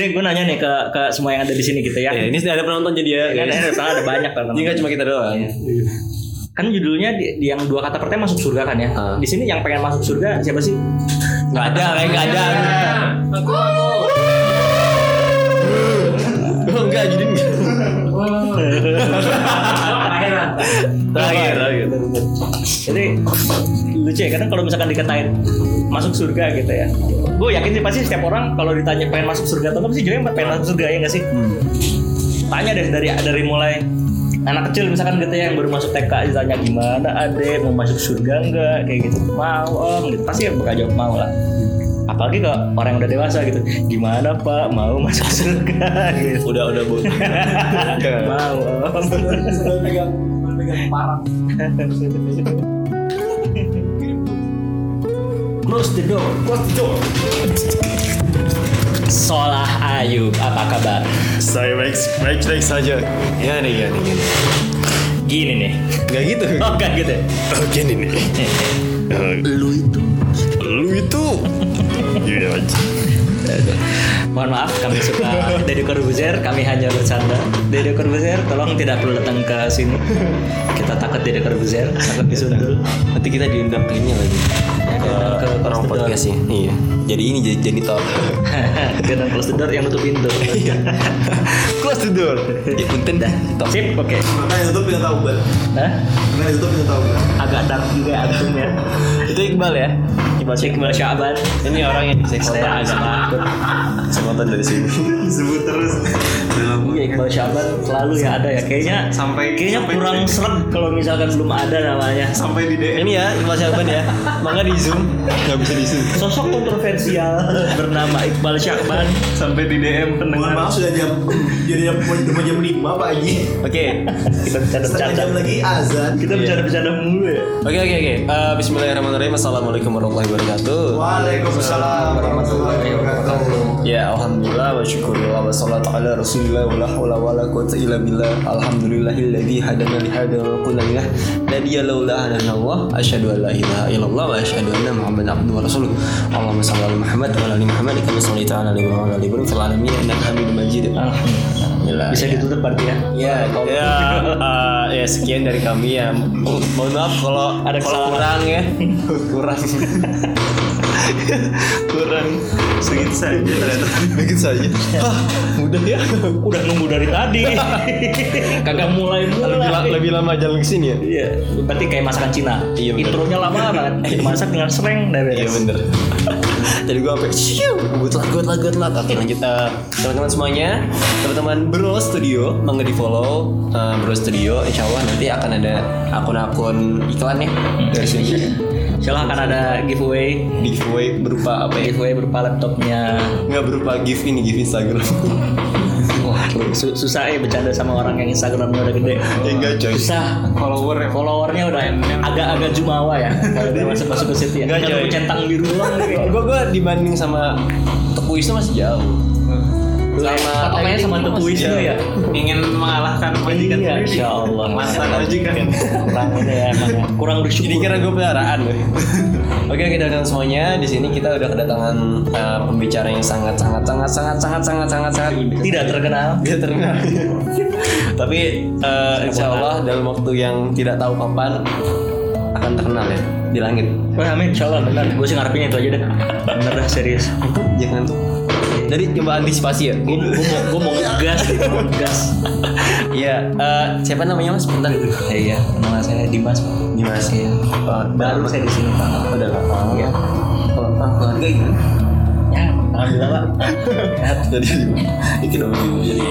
Dek, gue nanya nih ke ke semua yang ada di sini gitu ya. Ya, ini ada penonton jadi ya. Kan guys. ada, ada banyak kan. Ini nggak cuma kita doang. Kan judulnya di, di yang dua kata pertama masuk surga kan ya. Ah. Di sini yang pengen masuk surga siapa sih? Nggak ada, kayak nggak ada. Oh, enggak jadi terakhir. terakhir. Jadi lucu ya kadang kalau misalkan dikatain masuk surga gitu ya. Gue yakin sih pasti setiap orang kalau ditanya pengen masuk surga atau apa sih jawabnya pengen masuk surga ya nggak sih? Tanya deh dari dari mulai anak kecil misalkan gitu ya yang baru masuk TK ditanya gimana adek mau masuk surga enggak? Kayak gitu. Mau om. Gitu. Pasti ya bakal jawab mau lah. Apalagi ke orang yang udah dewasa gitu gimana pak? Mau masuk surga? Gitu. Udah udah bu. mau om Pegang parang. close the door close the door Solah Ayub, apa kabar? Saya baik baik baik saja. Ya nih ya nih. gini. Gini nih. Nggak gitu. Oh, kan gitu. Oh gini nih. Lu itu. Lu itu. Iya aja. Mohon maaf, kami suka Deddy Corbuzier, kami hanya bercanda. Deddy Corbuzier, tolong tidak perlu datang ke sini. Kita takut Deddy Corbuzier, takut disuntul. Nanti kita diundang ke ini lagi. diundang ke Ke orang podcastnya. Iya. Jadi ini jadi jadi top. Dan close the door yang nutup pintu. Close the door. Ya punten dah. Top. Sip, oke. Makanya itu pindah tahu kan. Hah? Makanya itu pindah tahu. Agak dark juga ya antumnya. Itu Iqbal ya. Iqbal Iqbal Syaban. Ini orang yang bisa Saya agak takut. Kesempatan dari sini. Disebut terus. Iya Iqbal Syaban selalu ya ada ya. Kayaknya Sampai- kayaknya sampai kurang seret kalau misalkan belum ada namanya. Sampai di DM. Ini ya Iqbal Syaban ya. Mangga di zoom. Gak bisa di zoom. Sosok kontroversial bernama Iqbal Syaban. Sampai di DM pendengar. Mohon maaf sudah jam jadi jam mau jam lima Pak Haji. Oke. Kita jam bercanda. lagi azan. Kita bercanda bercanda mulu ya. Oke oke oke. Eh, Bismillahirrahmanirrahim. Assalamualaikum warahmatullahi wabarakatuh. Waalaikumsalam warahmatullahi wabarakatuh. Ya alhamdulillah wa syukurillah wa salatu ala rasulillah wa la hawla wa la quwwata illa billah. Alhamdulillahilladzi hadana li hada wa qulna lillah nadiya laula hadana Allah asyhadu an la ilaha illallah wa asyhadu anna muhammadan abduhu wa rasuluh. Allahumma shalli ala Muhammad wa ala ali Muhammad kama shallaita ala ali Ibrahim wa ala ali Ibrahim fil alamin innaka Hamidum Majid. Alhamdulillah. Bisa ditutup berarti ya. Ya, ya, eh, ya sekian dari kami ya. Mo- Mohon maaf kalau Ada kurang ya, kurang, kurang Segitu saja ternyata. begitu saja. Hah, mudah ya. Udah nunggu dari tadi. Kagak mulai mulai. Lebih, la- lebih lama jalan ke sini ya. Iya, berarti kayak masakan Cina. Iya, bener. Intronya lama banget. Dimasak dengan sereng dari Iya bener. Jadi gue sampai siu, good luck, good luck, good luck. Oke lanjut Eh, teman-teman semuanya, teman-teman Bro Studio, mangga di follow eh, Bro Studio. Insya Allah nanti akan ada akun-akun iklan ya dari sini. Silahkan ada giveaway. Giveaway berupa apa ya? Giveaway berupa laptopnya. Nggak berupa gift ini, gift Instagram. Wah, su- susah ya bercanda sama orang yang Instagramnya udah gede. Ya enggak coy. Susah. Follower ya. Followernya udah agak-agak jumawa ya. Kalau dia masuk masuk ke situ ya. Enggak, coy. centang biru doang. Gue gue dibanding sama Tepu Wisnu masih jauh. Sama patokannya sama Teguh Wisnu ya. Ingin mengalahkan majikan Iya. Insya Allah. Mantan majikan. Kurang ini ya emang ya. Kurang Jadi bersyukur. kira gue peliharaan. Oke, oke dan semuanya di sini kita udah kedatangan eh, pembicara yang sangat sangat sangat sangat sangat sangat sangat sangat Tidak terkenal. dia terkenal. Tapi eh, insya Allah dalam waktu yang tidak tahu kapan akan terkenal ya di langit. Wah, amin. Insya Allah benar. Gue sih ngarepinnya itu aja deh. Bener dah serius. Jangan tuh. Jadi coba antisipasi ya. Gue mau gue mau ngegas gitu, mau ngegas. Iya. eh, siapa namanya mas? Bentar. Eh, iya, nama saya Dimas. Pak. Dimas. Oh, Baru saya di sini Pak. Udah lama. Iya. Kalau ah, keluarga gimana? Ya, alhamdulillah Pak. Jadi itu dong jadi.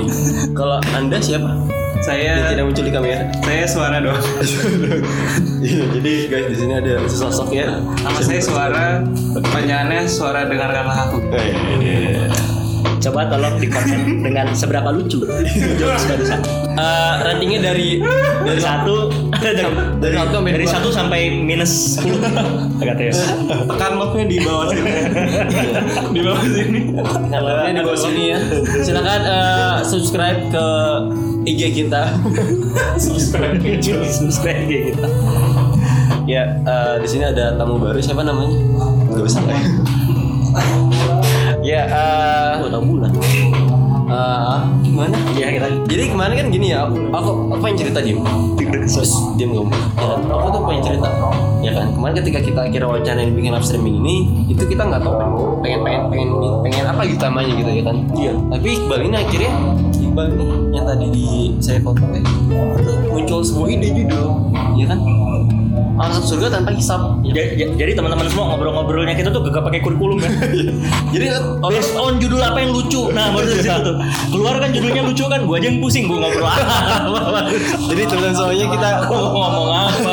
Kalau anda siapa? Saya tidak muncul di kamera. saya suara doang. Iya, jadi guys di sini ada sosok ya. Nama saya suara. Pertanyaannya suara dengarkanlah aku. Eh, iya. Coba tolong di komen dengan seberapa lucu. Jokes barusan. Eh, ratingnya dari Dari satu dari, dari satu sampai dari satu sampai minus 10 Agak ya. Tekan love-nya di bawah sini. di bawah sini. Namanya di bawah sini ya. Silakan eh, subscribe ke IG kita. Subscribe subscribe gitu. ya, eh, di sini ada tamu baru siapa namanya? Gak usah. ya, eh, Oh, tahu bulan. Ah, gimana? Iya kita Jadi kemarin kan gini ya, aku aku, aku pengen cerita Dim. Terus Dim ngomong. Ya, aku tuh pengen cerita. Ya kan, kemarin ketika kita kira wacanain bikin live streaming ini, itu kita nggak tahu pengen pengen pengen pengen apa gitu namanya gitu ya kan. Iya. Tapi Iqbal ini akhirnya Iqbal ini yang tadi di saya foto ya, itu muncul sebuah ide judul, ya kan? Masuk surga tanpa hisap. jadi, jadi teman-teman semua ngobrol-ngobrolnya kita tuh gak pakai kurikulum kan. Jadi Based on judul apa yang lucu. Nah, baru dari situ tuh. Keluar kan judulnya lucu kan, gua aja yang pusing gua ngobrol apa. jadi teman-teman semuanya kita ngomong apa.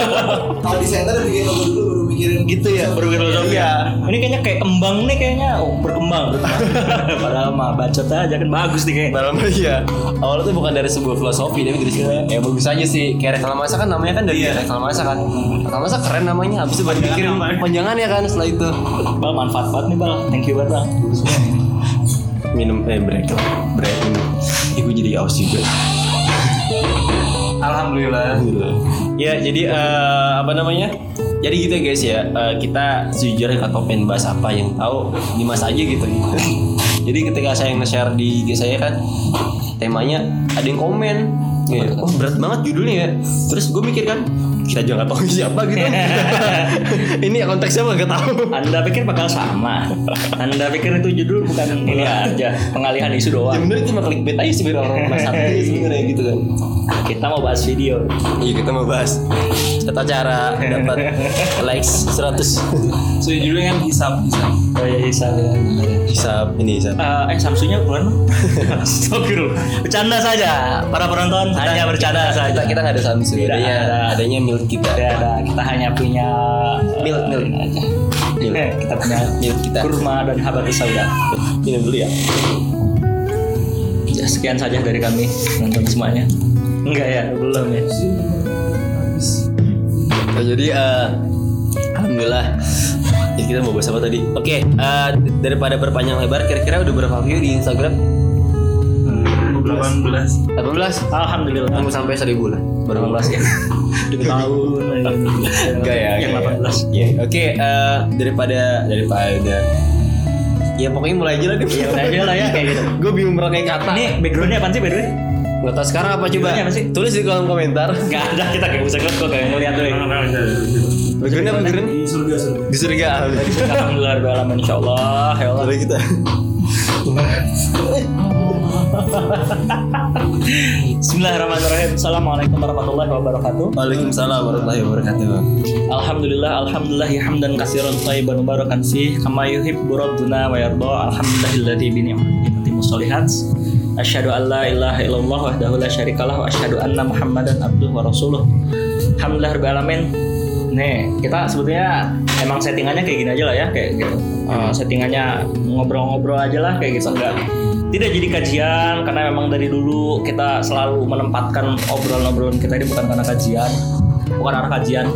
Kalau desainer bikin logo dulu baru mikirin gitu ya berfilosofi Iya. ini kayaknya kayak kembang nih kayaknya oh berkembang padahal mah bacot aja kan bagus nih kayaknya Dalam iya. Awalnya tuh bukan dari sebuah filosofi, tapi dari sebuah ya bagus aja sih. Kayak reklamasa kan namanya kan dari reklamasa kan. Reklamasa keren namanya. Habis itu baru pikirin panjangannya kan setelah itu. bal manfaat banget nih bal thank you banget bal Minum eh break break minum. Ibu jadi aus juga. alhamdulillah Ya jadi eh, apa namanya? Jadi gitu ya guys ya. Eh, kita sejujurnya atau pengen bahas apa yang tahu Dimas aja gitu. jadi ketika saya nge-share di IG saya kan temanya ada yang komen. Ya, oh berat banget judulnya ya. Terus gue mikir kan kita juga nggak tahu siapa gitu. Ini konteksnya mah gak tahu. anda pikir bakal sama anda pikir itu judul bukan ini aja pengalihan isu Ya doang bener itu mah clickbait aja sebenarnya orang penasaran sebenarnya gitu kan. kita mau bahas video Iya kita mau bahas tata cara dapat likes 100 So judulnya kan hisap hisap oh ya bisa hisap ini hisap. Eh, eh Samsunya keluar Astagfirullah Bercanda saja Para penonton hanya bercanda Kita saja kita nggak ada Samsung, Tidak adanya ada. adanya milik kita. Tidak ada Kita hanya punya eh, Milk, milk. aja. Milk. Eh, Kita punya Milik kita. kurma dan habatus sauda Minum dulu ya. Ya sekian saja dari kami Nonton semuanya Enggak ya Belum ya Nah, jadi eh, alhamdulillah ya kita mau bahas apa tadi? Oke, eh, daripada berpanjang lebar, kira-kira udah berapa view di Instagram? 18 18 Alhamdulillah Kamu sampai 1000 lah. Baru 18 ya Demi tahun Enggak ya. Yang enggak ya. 18 Iya. Oke, eh, daripada daripada Ya pokoknya mulai aja lah deh. Ya udah aja lah ya kayak gitu Gue bingung merangkai kata. Ini backgroundnya apaan sih by the way? Gak tau sekarang apa coba? Backgroundnya apa sih? Tulis di kolom komentar. Gak ada kita kayak usah kok kayak ngeliat tuh Backgroundnya apa background? Di surga surga Di surga. Alhamdulillah Rabbil Alamin Insya Allah Ya Allah kita. Bismillahirrahmanirrahim Assalamualaikum warahmatullahi wabarakatuh Waalaikumsalam warahmatullahi wabarakatuh. Alhamdulillah Alhamdulillah ya hamdan kasiran tayyiban mubarakan fih Kama yuhibbu rabbuna wa yarda Alhamdulillahilladzi bi ni'matihi tatimmu sholihat Asyhadu an la ilaha illallah wahdahu la syarikalah wa asyhadu anna Muhammadan abduhu wa rasuluh Alhamdulillah rabbil alamin Nih, kita sebetulnya emang settingannya kayak gini aja lah ya, kayak gitu. Eh, settingannya ngobrol-ngobrol aja lah kayak gitu, enggak tidak jadi kajian karena memang dari dulu kita selalu menempatkan obrolan-obrolan kita ini bukan karena kajian, bukan arah kajian.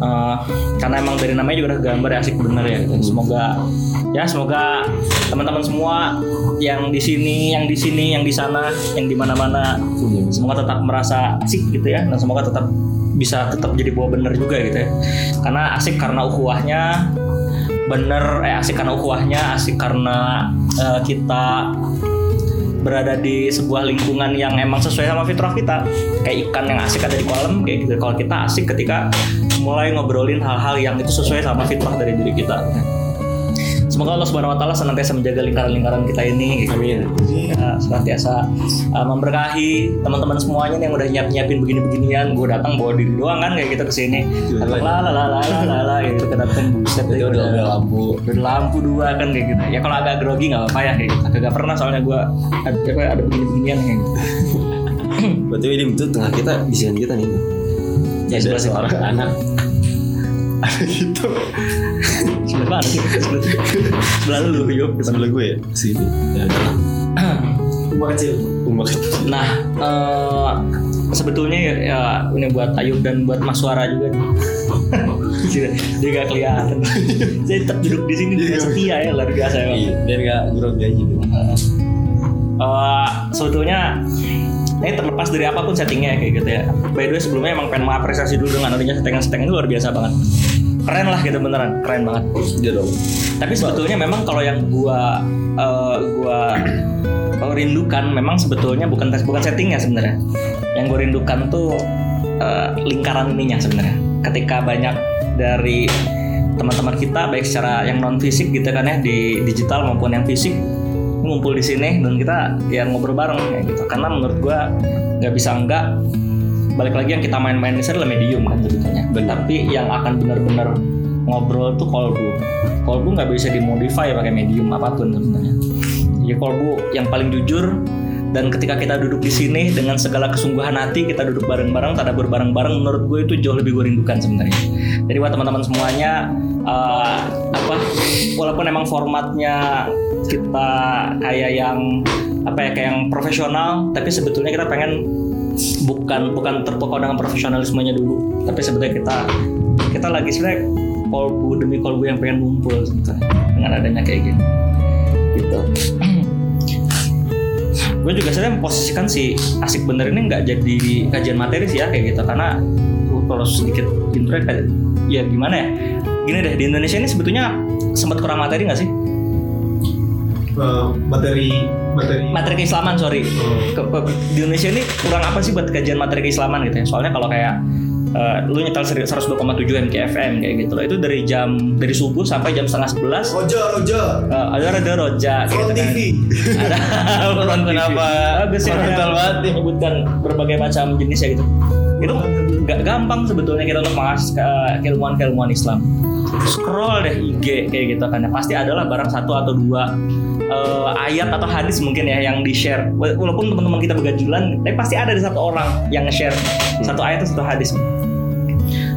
Eh, karena emang dari namanya juga udah gambar ya asik bener ya. Semoga ya semoga teman-teman semua yang di sini, yang di sini, yang di sana, yang di mana-mana. Semoga tetap merasa asik gitu ya dan semoga tetap bisa tetap jadi buah bener juga gitu ya. Karena asik karena ukhuwahnya bener eh asik karena ukhuwahnya, asik karena eh, kita berada di sebuah lingkungan yang emang sesuai sama fitrah kita. Kayak ikan yang asik ada di kolam kayak gitu. Kalau kita asik ketika mulai ngobrolin hal-hal yang itu sesuai sama fitrah dari diri kita semoga Allah subhanahu wa taala senantiasa menjaga lingkaran-lingkaran kita ini gitu. Amin. Ya, senantiasa uh, memberkahi teman-teman semuanya yang udah nyiap-nyiapin begini-beginian gue datang bawa diri doang kan kayak gitu ke sini datang la la la la la la la gitu kedatang buset Itu udah udah lampu. udah lampu dua kan kayak gitu ya kalau agak grogi nggak apa-apa ya kayak gitu kagak pernah soalnya gue ada ada begini-beginian kayak gitu Berarti ini itu tengah kita di sini kita nih. ya sebelah sih seorang anak. Gitu. sebelah mana sih sebelah, sebelah lu yuk Sebelah gue ya. Sini. Ya. Rumah kecil Umak kecil. nah eh, sebetulnya ya, ya ini buat Ayub dan buat Mas Suara juga dia gak kelihatan saya tetap duduk di sini dia setia ya luar biasa ya Iya, biar gak grogi aja gitu. Eh, sebetulnya ini terlepas dari apa pun settingnya kayak gitu ya. By the way sebelumnya emang pengen mengapresiasi dulu dengan adanya settingan-settingan itu luar biasa banget. Keren lah gitu beneran, keren banget. Iya dong. Tapi sebetulnya memang kalau yang gua eh, gua oh rindukan memang sebetulnya bukan bukan settingnya sebenarnya yang gue rindukan tuh uh, lingkaran ininya sebenarnya ketika banyak dari teman-teman kita baik secara yang non fisik gitu kan ya di digital maupun yang fisik ngumpul di sini dan kita ya ngobrol bareng ya gitu karena menurut gue nggak bisa enggak balik lagi yang kita main-main ini adalah medium kan sebetulnya tapi yang akan benar-benar ngobrol tuh kolbu. Kolbu nggak bisa dimodify pakai medium apa pun sebenarnya. Jadi kolbu yang paling jujur dan ketika kita duduk di sini dengan segala kesungguhan hati kita duduk bareng-bareng tadabur bareng-bareng menurut gue itu jauh lebih gue rindukan sebenarnya. Jadi buat teman-teman semuanya uh, apa walaupun emang formatnya kita kayak yang apa ya kayak yang profesional tapi sebetulnya kita pengen bukan bukan terpokok dengan profesionalismenya dulu. Tapi sebetulnya kita kita lagi sebenarnya kolbu demi kolbu yang pengen ngumpul sebetulnya dengan adanya kayak gini. Gitu. Gue juga sebenarnya memposisikan si asik bener ini nggak jadi kajian materi sih ya kayak gitu. Karena kalau sedikit intro ya gimana ya? Gini deh di Indonesia ini sebetulnya sempat kurang materi nggak sih uh, materi materi. Materi keislaman sorry. Oh. ke, ke, di Indonesia ini kurang apa sih buat kajian materi keislaman gitu ya? Soalnya kalau kayak uh, lu nyetel 102,7 MKFM kayak gitu. Loh itu dari jam dari subuh sampai jam setengah sebelas. Roja roja. Uh, ada ada roja front gitu TV kan. ada. Front kenapa? Bagus ya. Banget menyebutkan berbagai macam jenis ya gitu. Itu gak gampang sebetulnya kita untuk mengakses uh, keilmuan keilmuan Islam. Scroll deh IG kayak gitu kan. Ya pasti adalah barang satu atau dua uh, ayat atau hadis mungkin ya yang di share walaupun teman-teman kita begajulan tapi pasti ada di satu orang yang nge-share satu ayat atau satu hadis.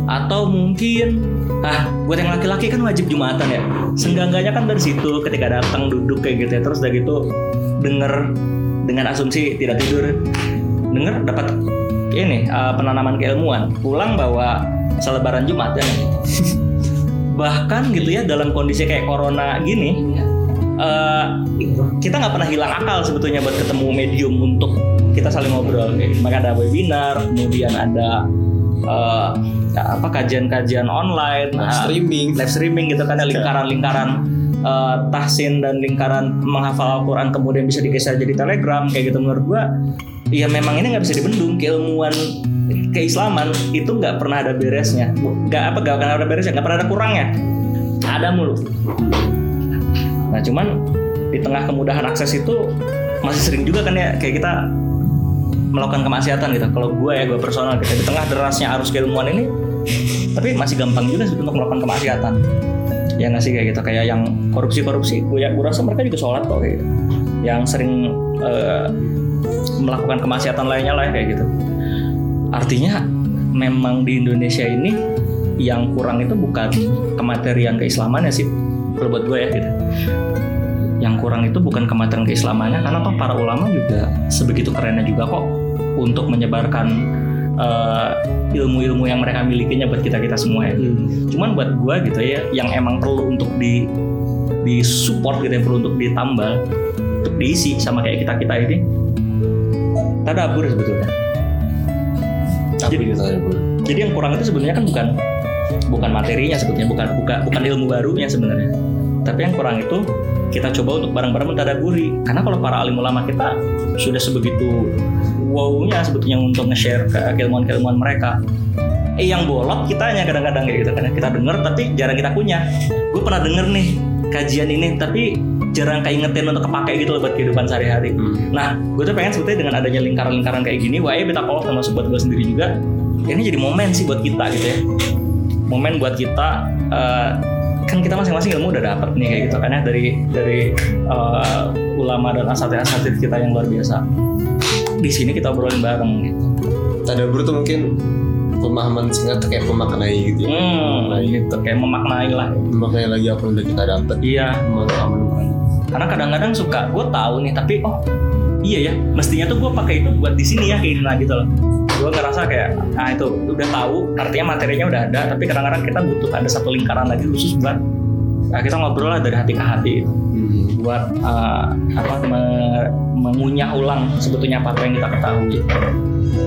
Atau mungkin ah buat yang laki-laki kan wajib jumatan ya. Senggangganya kan dari situ ketika datang duduk kayak gitu ya terus udah gitu denger dengan asumsi tidak tidur denger dapat ini uh, penanaman keilmuan. Pulang bawa selebaran jumat ya. Bahkan gitu ya dalam kondisi kayak corona gini uh, kita nggak pernah hilang akal sebetulnya buat ketemu medium untuk kita saling ngobrol. Maka ada webinar kemudian ada uh, apa kajian-kajian online, live uh, streaming, live streaming gitu kan lingkaran-lingkaran uh, tahsin dan lingkaran menghafal Al-Quran kemudian bisa digeser jadi telegram kayak gitu. Menurut gua ya memang ini nggak bisa dibendung. Keilmuan keislaman itu nggak pernah ada beresnya. Nggak apa nggak pernah ada beresnya nggak pernah ada kurangnya. Ada mulu nah cuman di tengah kemudahan akses itu masih sering juga kan ya kayak kita melakukan kemaksiatan gitu. Kalau gue ya gue personal gitu di tengah derasnya arus keilmuan ini, tapi masih gampang juga sih untuk melakukan kemaksiatan. Ya nggak sih kayak gitu kayak yang korupsi-korupsi. Gue ya gue rasa mereka juga sholat kok kayak gitu. Yang sering uh, melakukan kemaksiatan lainnya lah kayak gitu. Artinya memang di Indonesia ini yang kurang itu bukan kematerian keislamannya sih kalau buat gue ya gitu yang kurang itu bukan kematerian keislamannya karena toh para ulama juga sebegitu kerennya juga kok untuk menyebarkan ilmu eh, ilmu-ilmu yang mereka milikinya buat kita kita semua ya. Hmm. Cuman buat gue gitu ya, yang emang perlu untuk di di support gitu ya, perlu untuk ditambah, untuk diisi sama kayak kita kita ini. Tadabur sebetulnya. Tapi jadi, tadabur. Jadi yang kurang itu sebenarnya kan bukan bukan materinya sebetulnya, bukan bukan bukan ilmu barunya sebenarnya. Tapi yang kurang itu kita coba untuk bareng-bareng mentadaburi. Karena kalau para alim ulama kita sudah sebegitu wow-nya sebetulnya untuk nge-share ke keilmuan-keilmuan mereka. Eh yang bolot kitanya kadang-kadang kayak gitu kan. Kita denger tapi jarang kita punya. Gue pernah denger nih kajian ini tapi jarang keingetin untuk kepake gitu loh buat kehidupan sehari-hari. Hmm. nah gue tuh pengen sebetulnya dengan adanya lingkaran-lingkaran kayak gini wah ya beta kolot termasuk buat gue sendiri juga. Ini jadi momen sih buat kita gitu ya. Momen buat kita uh, kan kita masing-masing ilmu udah dapat nih kayak gitu kan ya dari dari uh, ulama dan asatid-asatid kita yang luar biasa di sini kita obrolin bareng gitu. Tadabur tuh mungkin pemahaman singkat kayak memaknai gitu ya. Hmm, memaknai. gitu kayak memaknai lah. Memaknai lagi apa yang udah kita dapat. Iya. Karena kadang-kadang suka gue tahu nih tapi oh iya ya mestinya tuh gue pakai itu buat di sini ya kayak nah gitu loh. Gue ngerasa kayak ah itu udah tahu artinya materinya udah ada tapi kadang-kadang kita butuh ada satu lingkaran lagi khusus buat nah, kita ngobrol lah dari hati ke hati. Buat uh, apa me mengunyah ulang sebetulnya apa yang kita ketahui.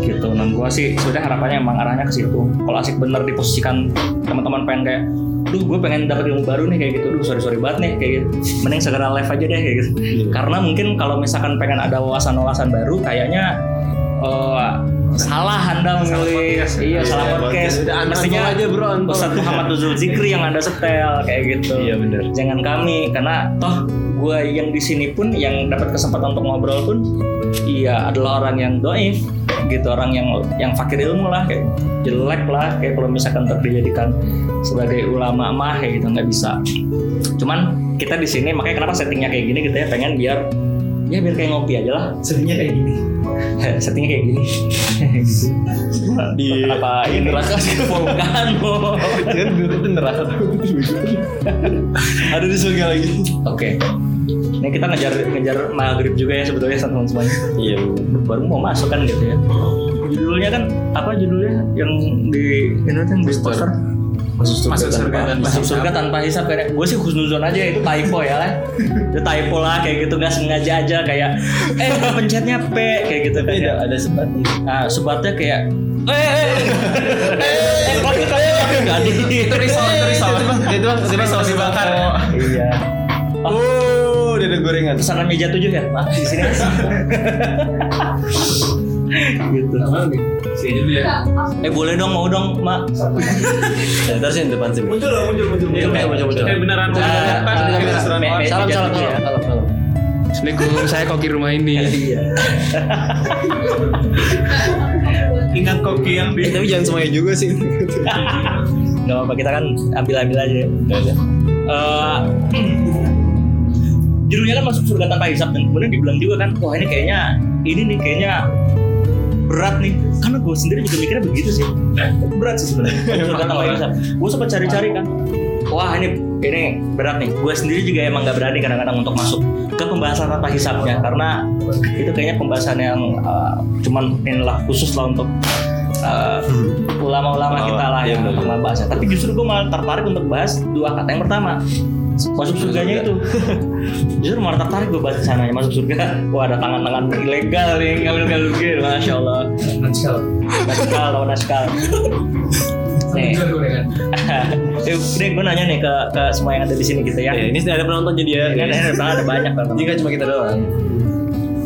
Gitu. Nah gue sih sudah harapannya emang arahnya ke situ. Kalau asik bener diposisikan teman-teman pengen kayak duh gue pengen dapat ilmu baru nih kayak gitu. Duh sorry sorry banget nih kayak gitu. Mending segera live aja deh kayak gitu. Karena mungkin kalau misalkan pengen ada wawasan-wawasan baru kayaknya eh, salah anda memilih iya salah podcast. Unfollow mestinya aja, bro. Ustadz Muhammad Zikri yang anda setel kayak gitu. Iya, bener. jangan kami karena toh gue yang di sini pun yang dapat kesempatan untuk ngobrol pun iya adalah orang yang doif gitu orang yang yang fakir ilmu lah kayak jelek lah kayak kalau misalkan untuk dijadikan sebagai ulama mah kayak gitu nggak bisa. Cuman kita di sini makanya kenapa settingnya kayak gini gitu ya pengen biar ya biar kayak ngopi aja lah Sedihnya kayak gini. settingnya kayak gini gitu. Di- kenapa di ini neraka sih. bukan oh. Kan gue itu neraka Ada di surga lagi. oke ini kita ngejar ngejar maghrib juga ya sebetulnya teman semuanya Iya. baru mau masuk kan gitu ya judulnya kan apa judulnya yang di ini kan di poster Masuk Masuk surga dan masuk surga tanpa hisap kayak gue sih husnuzon aja itu typo ya lah itu typo lah kayak gitu nggak sengaja aja kayak eh pencetnya P kayak gitu kan ya. ada ada sebatnya. nah sebatnya kayak eh eh eh eh kaki kaki kaki nggak di Itu risol, itu risol. Itu bang, itu bang Risol dibakar. iya Oh, udah ada gorengan. pesanan meja tujuh ya pak di sini gitu Sini dulu ya. eh boleh dong mau dong mak Ya, ntar sih depan sini. Muncul loh, muncul, muncul. Iya, kayak muncul-muncul. Eh beneran me- Salam salam salam salam salam. Assalamualaikum, saya koki rumah ini. iya Ingat koki yang di Tapi jangan semuanya juga sih. nggak apa-apa kita kan ambil-ambil aja Eh, judulnya kan masuk surga tanpa hisap dan kemudian dibilang juga kan wah ini kayaknya ini nih kayaknya berat nih. Karena gue sendiri juga mikirnya begitu sih. Berat sih sebenarnya. Gue sempat cari-cari kan. Wah ini ini berat nih. Gue sendiri juga emang nggak berani kadang-kadang untuk masuk ke pembahasan tanpa hisapnya. Karena itu kayaknya pembahasan yang eh, cuman inilah khusus lah untuk eh, ulama-ulama Ulama, kita lah iya, yang untuk bahasnya tapi justru gue malah tertarik untuk bahas dua kata. Yang pertama masuk surganya itu justru malah tertarik gue bahas sana masuk surga wah ada tangan-tangan ilegal nih ngambil-ngambil gitu masya Allah Naskal. naskal lawan naskal nih Jual gorengan. Eh, Dek, gue nanya nih ke, ke semua yang ada di sini gitu ya Ya, ini ada penonton jadi ya. ini ada, ada, ada banyak kan Jadi kan cuma kita doang.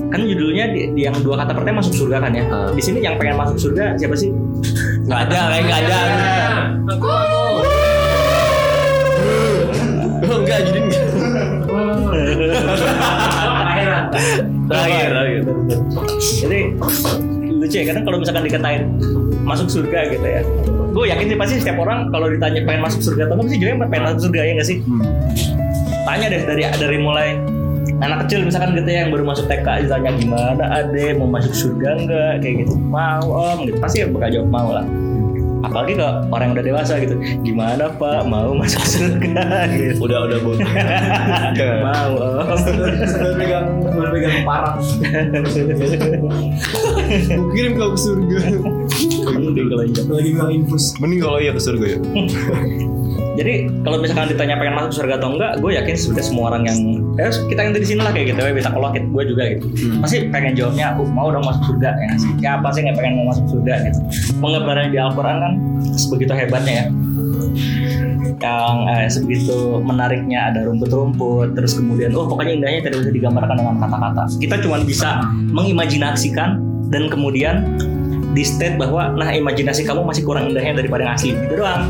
kan judulnya di, di yang dua kata pertama masuk surga kan ya Ah. di sini yang pengen masuk surga siapa sih Nggak ada, kayak nggak ada. Aku, aku. Oh, enggak, jadi enggak. terakhir terakhir. Jadi lucu ya kadang kalau misalkan dikatain masuk surga gitu ya. Gue yakin sih pasti setiap orang kalau ditanya pengen masuk surga atau enggak pasti jawabnya pengen masuk surga ya nggak sih? Tanya deh dari dari mulai anak kecil misalkan gitu ya yang baru masuk TK ditanya gimana ade? Mau masuk surga enggak? Kayak gitu. Mau om. Gitu. Pasti bakal jawab mau lah apalagi ke orang yang udah dewasa gitu gimana pak mau masuk surga gitu Udah, udah, Bu. mau sambil pegang sambil pegang parang. Kirim kau ke surga. Kalau iya. Lagi bilang infus. Mending kalau iya ke surga ya. Jadi kalau misalkan ditanya pengen masuk surga atau enggak, gue yakin sudah semua orang yang ya kita yang di sini lah kayak gitu ya bisa kalau gue juga gitu. Pasti pengen jawabnya aku mau dong masuk surga ya sih. Ya apa sih nggak pengen mau masuk surga gitu. Pengabarannya di Al-Quran kan sebegitu hebatnya ya. Yang eh, sebegitu menariknya ada rumput-rumput terus kemudian oh pokoknya indahnya tidak bisa digambarkan dengan kata-kata. Kita cuma bisa mengimajinasikan dan kemudian di state bahwa nah imajinasi kamu masih kurang indahnya daripada yang asli gitu doang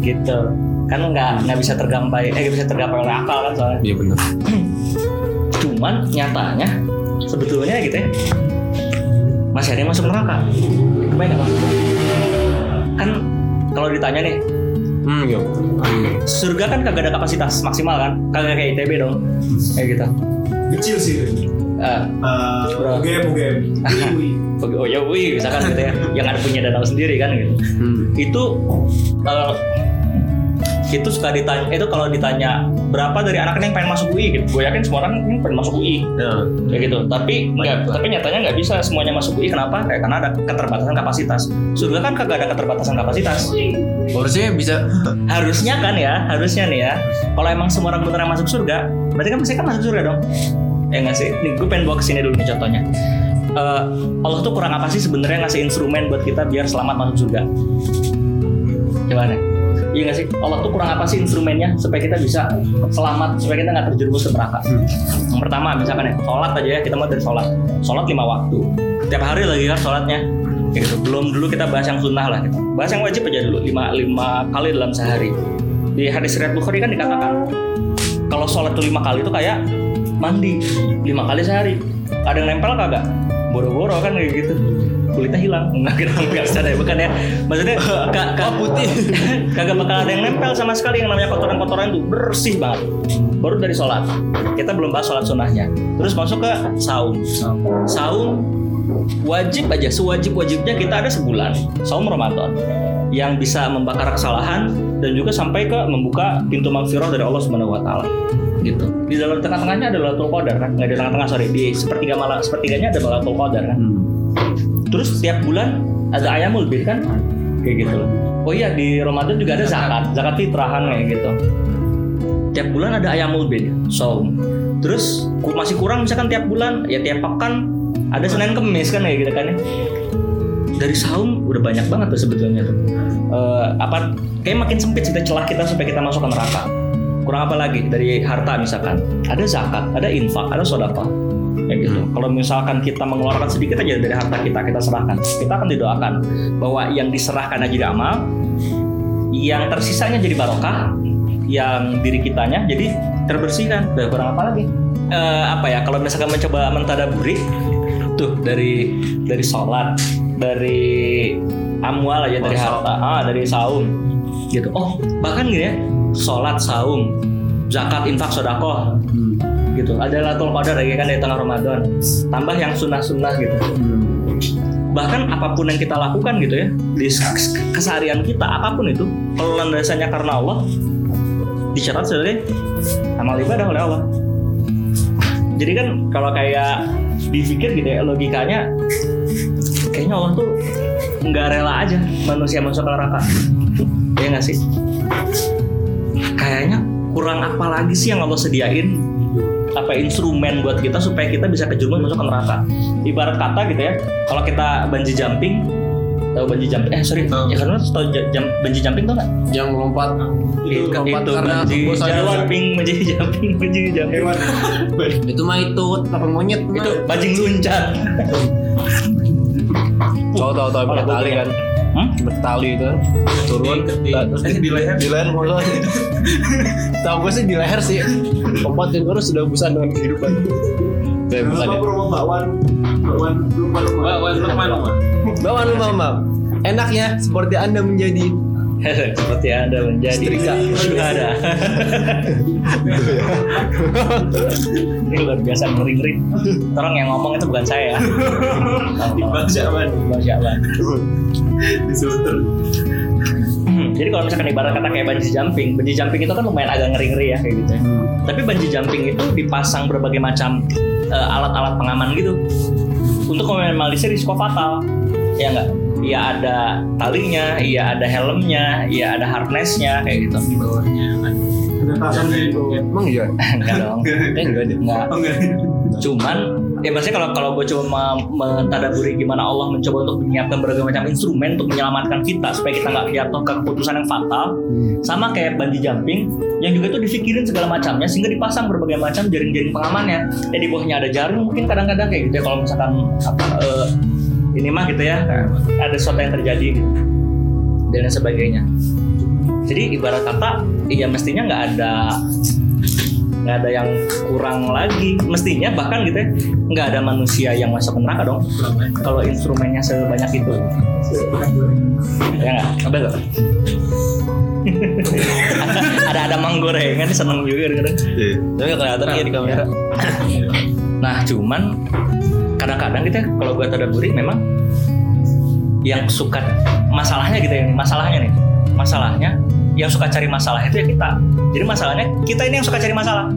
gitu kan nggak nggak bisa tergampai eh nggak bisa tergapai oleh akal kan soalnya Iya benar. cuman nyatanya sebetulnya gitu ya masih ada yang masuk neraka kebayang nggak Mas? kan kalau ditanya nih Hmm, iya. surga kan kagak ada kapasitas maksimal kan kagak kayak ITB dong kayak gitu Kecil sih. Eh, Uh. UGM, UGM. Wih, wih. oh ya wih misalkan gitu ya yang ada punya danau sendiri kan gitu Hmm. itu kalau itu suka ditanya itu kalau ditanya berapa dari anak yang pengen masuk UI gitu. Gue yakin semua orang ini pengen masuk UI kayak gitu. Tapi nggak tapi nyatanya nggak bisa semuanya masuk UI kenapa? Kayak karena ada keterbatasan kapasitas. Surga kan kagak ada keterbatasan kapasitas. Harusnya bisa. harusnya kan ya harusnya nih ya. Kalau emang semua orang beneran masuk surga berarti kan pasti kan masuk surga dong. Ya nggak sih? Nih gue pengen bawa ke sini dulu nih contohnya. Eh, Allah tuh kurang apa sih sebenarnya ngasih instrumen buat kita biar selamat masuk surga? Gimana Iya nggak sih? Allah tuh kurang apa sih instrumennya supaya kita bisa selamat, supaya kita nggak terjerumus ke neraka. Yang pertama misalkan ya, sholat aja ya, kita mau dari sholat. Sholat lima waktu. Tiap hari lagi kan sholatnya. Kayak gitu. Belum dulu kita bahas yang sunnah lah. Gitu. Bahas yang wajib aja dulu, lima, lima kali dalam sehari. Di hadis riwayat Bukhari kan dikatakan, kalau sholat itu lima kali itu kayak mandi lima kali sehari. Ada yang nempel kagak? Boro-boro kan kayak gitu kulitnya hilang. Nggak nggak deh bukan ya. Maksudnya kak kak putih. kagak bakal ada yang nempel sama sekali yang namanya kotoran-kotoran itu bersih banget. Baru dari sholat. Kita belum bahas sholat sunnahnya. Terus masuk ke saum. Saum. Wajib aja sewajib wajibnya kita ada sebulan. Saum Ramadan. Yang bisa membakar kesalahan dan juga sampai ke membuka pintu maghfirah dari Allah Subhanahu wa taala. Gitu. Di dalam tengah-tengahnya ada Lailatul Qadar kan? Nggak di tengah-tengah sorry, di sepertiga malam sepertiganya ada Lailatul Qadar kan? Terus setiap bulan ada ayamul bid kan? Kayak gitu. Oh iya di Ramadan juga ada zakat, zakat fitrah kan kayak gitu. Tiap bulan ada ayamul bid, saum. Terus ku- masih kurang misalkan tiap bulan ya tiap pekan ada Senin Kemis kan kayak gitu kan ya. Dari saum udah banyak banget tuh sebetulnya tuh. Eh, apa kayak makin sempit kita celah kita supaya kita masuk ke neraka. Kurang apa lagi dari harta misalkan. Ada zakat, ada infak, ada sodapa. Kayak gitu. Kalau misalkan kita mengeluarkan sedikit aja dari harta kita, kita serahkan. Kita akan didoakan bahwa yang diserahkan aja jadi amal, yang tersisanya jadi barokah, yang diri kitanya jadi terbersihkan. Udah kurang apa lagi? Eh, apa ya? Kalau misalkan mencoba mentadaburi, tuh dari dari sholat, dari amwal aja dari harta, ah dari saum, gitu. Oh bahkan gini ya, sholat, saum, zakat, infak, sodakoh, gitu. Ada latul qadar lagi kan di tengah Ramadan. Tambah yang sunnah-sunnah gitu. Bahkan apa pun yang kita lakukan gitu ya di kes- keseharian kita apa pun itu kalau landasannya karena Allah dicatat sebagai amal ibadah oleh Allah. Jadi kan kalau kayak dipikir gitu ya logikanya kayaknya Allah tuh nggak rela aja manusia masuk ke neraka. Ya nggak sih? Kayaknya kurang apa lagi sih yang Allah sediain apa instrumen buat kita supaya kita bisa kejerumus masuk ke neraka. Ibarat kata gitu ya, kalau kita bungee jumping, tahu bungee jumping? Eh sorry, Tahu. ya karena tahu jam, bungee jumping tau nggak? Yang melompat Itu, lompat itu karena bungee bosan jumping, bungee jumping, bungee jumping. Itu mah itu apa monyet. Itu bajing luncat. Tahu tahu tahu pakai tali kan. Hmm? Bertali itu turun terus di leher di leher mulu. Tahu gue sih di leher sih. Dan terus sudah bosan dengan kehidupan. Bukan ya. bakwan bakwan rumah rumah Bakwan rumah rumah. Bawa rumah mam. Enaknya seperti anda menjadi Seperti anda menjadi Setrika. syuhada. Ini luar biasa ngeri-ngeri. Orang yang ngomong itu bukan saya. Bang Syaban Bang Syaban. disuter Hmm, Jadi kalau misalkan ibarat kata kayak bungee jumping, bungee jumping itu kan lumayan agak ngeri-ngeri ya kayak gitu. ya. Tapi bungee jumping itu dipasang berbagai macam eh, alat-alat pengaman gitu untuk meminimalisir risiko fatal. Ya enggak? Iya ada talinya, iya ada helmnya, iya ada harnessnya kayak gitu. Di bawahnya. Ada tasan gitu Emang iya? Enggak dong. Eh enggak oh enggak. Cuman ya maksudnya kalau kalau gue coba me- mentadaburi gimana Allah mencoba untuk menyiapkan berbagai macam instrumen untuk menyelamatkan kita supaya kita nggak jatuh ke keputusan yang fatal. Sama kayak bungee jumping yang juga tuh dipikirin segala macamnya sehingga dipasang berbagai macam jaring-jaring pengamannya. Ya di bawahnya ada jaring mungkin kadang-kadang kayak gitu ya kalau misalkan apa eh, ini mah gitu ya ada sesuatu yang terjadi gitu. Dan lain sebagainya. Jadi ibarat kata ya mestinya nggak ada nggak ada yang kurang lagi. Mestinya bahkan gitu ya nggak ada manusia yang masuk ke neraka dong. Kalau instrumennya sebanyak itu. Ya nggak? Apa ada ada manggorengan seneng juga kadang Tapi nggak kelihatan ya di kamera. nah cuman kadang-kadang gitu ya kalau gue tadaburi memang yang suka masalahnya gitu ya masalahnya nih. Masalahnya yang suka cari masalah itu ya kita. Jadi masalahnya kita ini yang suka cari masalah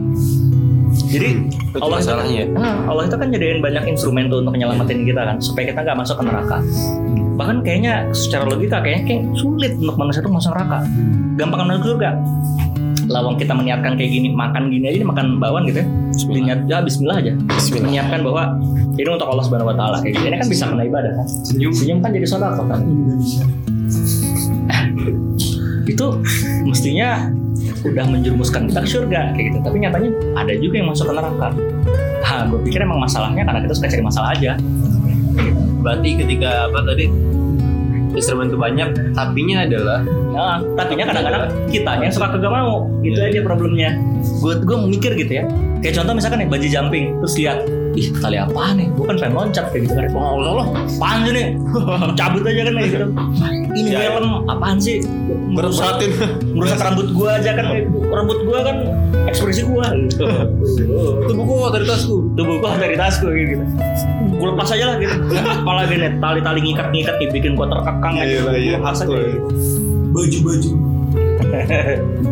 jadi Itu Allah itu, masalahnya. Ya? Nah, Allah itu kan jadiin banyak instrumen tuh untuk nyelamatin kita kan supaya kita nggak masuk ke neraka. Bahkan kayaknya secara logika kayaknya kayak sulit untuk manusia itu masuk neraka. Gampang masuk surga lawang kita meniatkan kayak gini makan gini aja makan bakwan gitu ya. Diniat, ya Bismillah aja. Bismillah. menyiapkan bahwa ini untuk Allah Subhanahu Wa Taala. Kayak gitu ini kan bisa kena ibadah kan. Senyum. senyum kan jadi sodako kan. Itu mestinya udah menjerumuskan kita ke surga kayak gitu. Tapi nyatanya ada juga yang masuk ke neraka. Nah gue pikir emang masalahnya karena kita suka cari masalah aja. Berarti ketika apa tadi? Instrumen itu banyak, tapinya adalah nah tapi kadang-kadang kita yang suka kagak mau. Itu aja problemnya. Gue gue mikir gitu ya. Kayak contoh misalkan nih bungee jumping. Terus lihat ih tali apa nih gue kan pengen loncat kayak gitu kan wah Allah Allah apaan sih nih cabut aja kan gitu ini film apaan sih Merusakin. merusak rambut gua aja kan rambut gua kan ekspresi gua gitu. itu buku dari tasku. tubuh gua dari tasku gitu gua lepas aja lah gitu apalagi nih tali-tali ngikat-ngikat nih bikin gua terkekang Iya, iya, Gua paksa betul. kayak gitu. Baju-baju.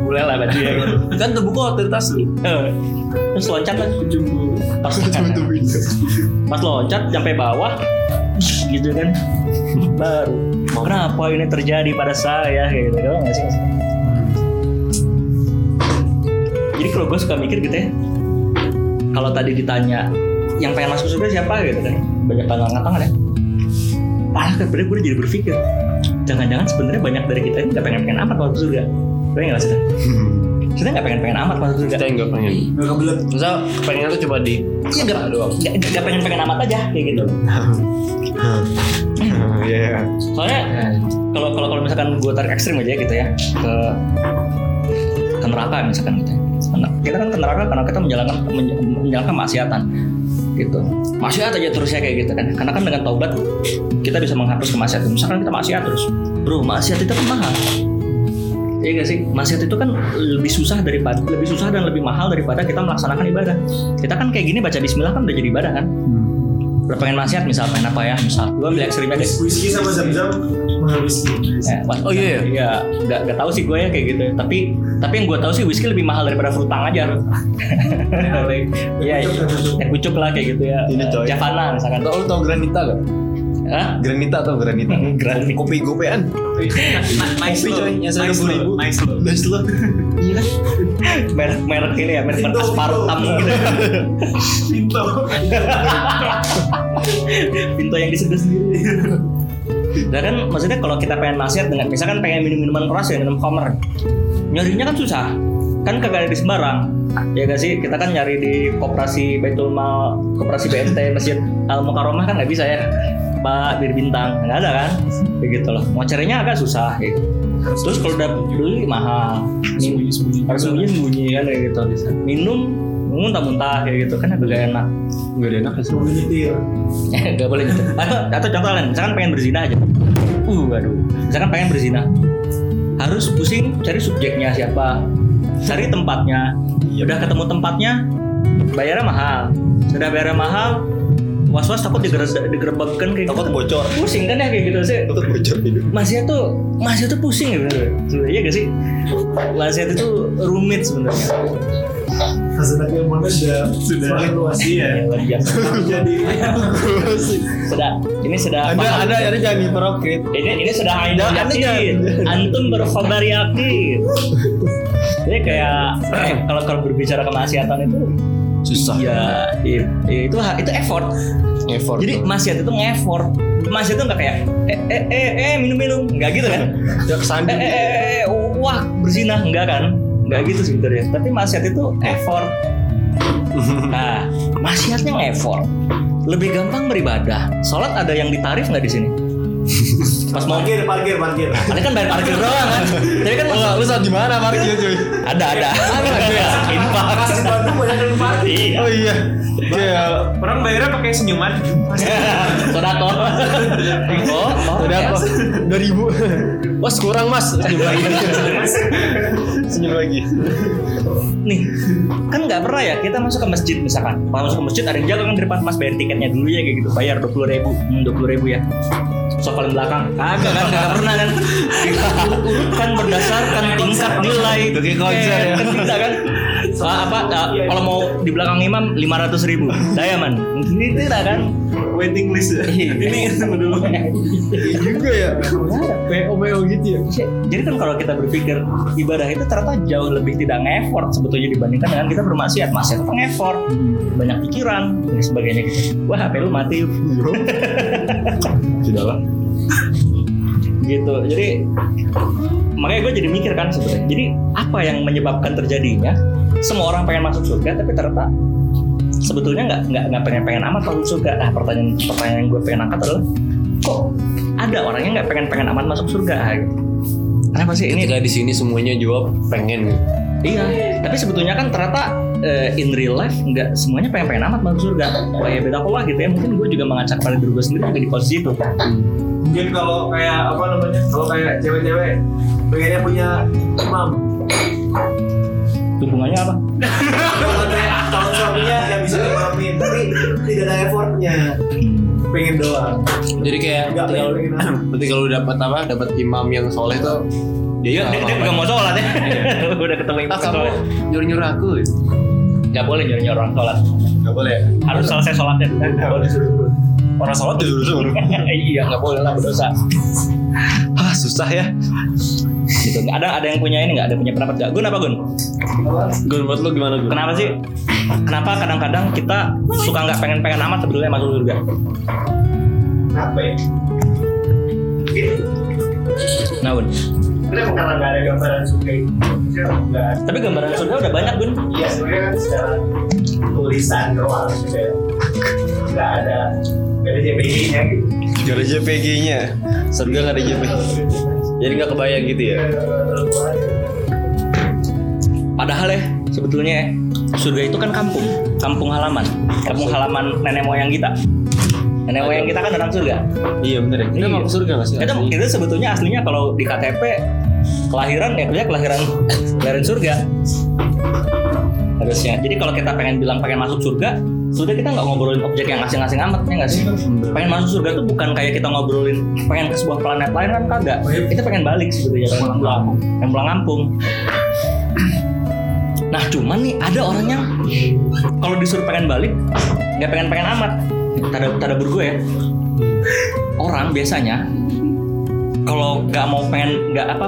Boleh lah baju ya. Gitu Kan tuh buku dari tasku. Eh, terus loncat lah pas, pas loncat sampai bawah gitu kan. Baru kenapa ini terjadi pada saya gitu doang nggak sih jadi kalau gue suka mikir gitu ya kalau tadi ditanya yang pengen masuk surga siapa gitu kan? Banyak tangan tangan ya. Malah kan sebenarnya gue jadi berpikir jangan-jangan sebenarnya banyak dari kita ini nggak pengen pengen amat masuk surga gue nggak sih kita nggak pengen pengen amat masuk surga Kita nggak pengen. Gak kebelet. Misal pengennya tuh cuma di Iya nggak doang. nggak nggak pengen pengen amat aja kayak gitu. Iya. Soalnya kalau kalau kalau misalkan gue tarik ekstrim aja gitu ya ke ke neraka misalkan gitu ya. Karena- Kita kan ke neraka karena kita menjalankan menj- menjalankan maksiatan gitu. Maksiat aja terus ya kayak gitu kan. Karena kan dengan taubat kita bisa menghapus kemaksiatan. Misalkan kita maksiat terus, bro maksiat itu kan mahal. Iya gak sih? Maksiat itu kan lebih susah daripada lebih susah dan lebih mahal daripada kita melaksanakan ibadah. Kita kan kayak gini baca bismillah kan udah jadi ibadah kan? Udah pengen maksiat misal pengen apa ya? Misal gue ambil ekstrimnya deh. Whisky sama zam-zam mahal whisky. Eh, wah, Oh, iya ya? Iya, nggak nggak tahu sih gue ya kayak gitu. Tapi tapi yang gue tahu sih whisky lebih mahal daripada frutang aja. Iya, iya. teh pucuk lah kayak gitu ya. Ini, coy. Javana misalkan. Tau lu tau granita gak? Hah? Granita tau granita? Granita. Kopi gopean. Nice coy, yang Nice ribu. Nice lo. Nice lo. Iya kan? Merek merek ini ya, merek Pinto, aspartam Pinto. gitu. Pinto. Pintu yang diseduh sendiri. Nah kan maksudnya kalau kita pengen maksiat dengan misalkan pengen minum minuman keras ya minum khamr. Nyarinya kan susah. Kan kagak ada di sembarang. Ya gak sih? Kita kan nyari di koperasi Baitul Mal, koperasi BNT Masjid Al Mukarramah kan nggak bisa ya. Pak bir bintang nggak ada kan? Kayak gitu loh. Mau carinya agak susah gitu. Terus kalau udah beli mahal, Sembunyi sembunyi. harus sembunyi sembunyi kan kayak gitu. Minum muntah-muntah kayak gitu kan agak enak. Gak ada enak ya Sembunyi nyetir. Gak boleh gitu. Atau, atau contoh lain, misalkan pengen berzina aja. Uh, aduh. Misalkan pengen berzina. Harus pusing cari subjeknya siapa. Cari tempatnya. Udah ketemu tempatnya, bayarnya mahal. Sudah bayarnya mahal, was-was takut digerebek digerebekkan kayak Takut gitu. bocor. Pusing kan ya kayak gitu sih. Takut bocor hidup. Masih tuh masih tuh pusing gitu. Sebenarnya gak sih? Masih itu rumit sebenarnya. Ilmunya sudah sudah semakin luas iya. Ya. Jadi Sudah, ini sudah Anda, paham. anda, anda jangan hiperokrit. Ini ini sudah ainul Anda- Anda yakin. Antum berkhabar yakin. Jadi kayak kalau kalau berbicara kemaksiatan itu Susah. ya i- itu itu effort. Effort. Jadi maksiat itu nge-effort. Maksiat itu nggak kayak eh eh eh, eh minum minum nggak gitu kan? ya Eh, kesandung. eh, eh, eh, wah berzinah enggak kan? Nggak gitu sebenarnya. Tapi maksiat itu effort. Nah, maksiatnya nge-effort. Lebih gampang beribadah. Sholat ada yang ditarif nggak di sini? Pas mau parkir parkir parkir. Ada kan bayar parkir doang kan. Tapi kan Oh, lu saat di mana parkir cuy? ada ada. Ada ya. Infak. Kasih Bandung banyak yang parkir. Iya. Oh iya. Iya. Orang bayarnya pakai senyuman. Sodako. Oh, oh, ya. apa? Dua ribu. Mas kurang mas. Senyum lagi. Senyum lagi. Nih, kan nggak pernah ya kita masuk ke masjid misalkan. Pas masuk ke masjid ada yang jaga kan di depan mas bayar tiketnya dulu ya kayak gitu. Bayar dua puluh ribu, dua puluh ribu ya. So paling belakang, kagak kan, kagak pernah kan. Kan berdasarkan tingkat nilai. Kayak konser ya. Kan kan. Ah, apa ah, kalau mau di belakang imam lima ratus ribu, Diamond. Ini tidak kan. Waiting list. Iya. Ini tunggu dulu. juga ya. PO PO gitu ya. Jadi kan kalau kita berpikir ibadah itu ternyata jauh lebih tidak nge-effort sebetulnya dibandingkan dengan kita bermaksiat. Maksiat itu nge-effort, banyak pikiran dan sebagainya gitu. Wah HP lu mati. Sudahlah. gitu jadi makanya gue jadi mikir kan sebenarnya jadi apa yang menyebabkan terjadinya semua orang pengen masuk surga tapi ternyata sebetulnya nggak nggak nggak pengen pengen amat masuk surga nah pertanyaan pertanyaan yang gue pengen angkat adalah kok ada orang yang nggak pengen pengen amat masuk surga gitu. kenapa sih ini Ketika di sini semuanya jawab pengen. Iya, tapi sebetulnya kan ternyata eh, in real life nggak semuanya pengen-pengen amat masuk surga. Kayak beda pola gitu ya. Mungkin gue juga mengacak pada diri gue sendiri juga di posisi itu. Mungkin kalau kayak apa namanya? Kalau kayak cewek-cewek pengennya punya imam. Hubungannya apa? Kalau suaminya yang bisa imamin tapi tidak ada effortnya pengen doang Jadi kayak pengen ketika lu dapat apa? Dapat imam yang soleh tuh dia Dia, dia, dia nggak mau sholat ya. Udah ketemu imam Ah, kamu sholat. nyuruh nyuruh aku. Nggak boleh nyuruh nyuruh orang sholat. Gak boleh. Harus selesai sholatnya. Nggak boleh suruh. Orang sholat disuruh suruh. iya nggak boleh lah berdosa. Ah susah ya. Gitu. Ada ada yang punya ini nggak? Ada yang punya pendapat nggak? Gun apa Gun? Gun buat lu gimana Gun? Kenapa sih? Kenapa kadang-kadang kita suka nggak pengen-pengen amat sebetulnya masuk surga? apa ya Nah Gun. kenapa karena nggak ada gambaran surga itu nggak Tapi gambaran surga udah banyak Gun. Iya sebenarnya kan secara tulisan doang juga nggak ada nggak ada JPG-nya gitu. Gak ada JPG-nya. Surga gak ada JPG. Jadi gak kebayang gitu ya. Padahal ya sebetulnya ya, surga itu kan kampung, kampung halaman, kampung halaman nenek moyang kita. Nenek moyang kita kan orang surga. Iya bener ya. Kita Iya. mau ke surga gak sih? Itu, itu sebetulnya aslinya kalau di KTP kelahiran ya kerja kelahiran kelahiran surga. Harusnya. Jadi kalau kita pengen bilang pengen masuk surga, sudah kita nggak ngobrolin objek yang asing-asing amat ya nggak sih? Pengen masuk surga tuh bukan kayak kita ngobrolin pengen ke sebuah planet lain kan kagak. Kita pengen balik sebetulnya pengen pulang, pengen pulang kampung. Nah cuman nih ada orang yang kalau disuruh pengen balik nggak pengen pengen amat. Tanda tanda gue ya. Orang biasanya kalau nggak mau pengen nggak apa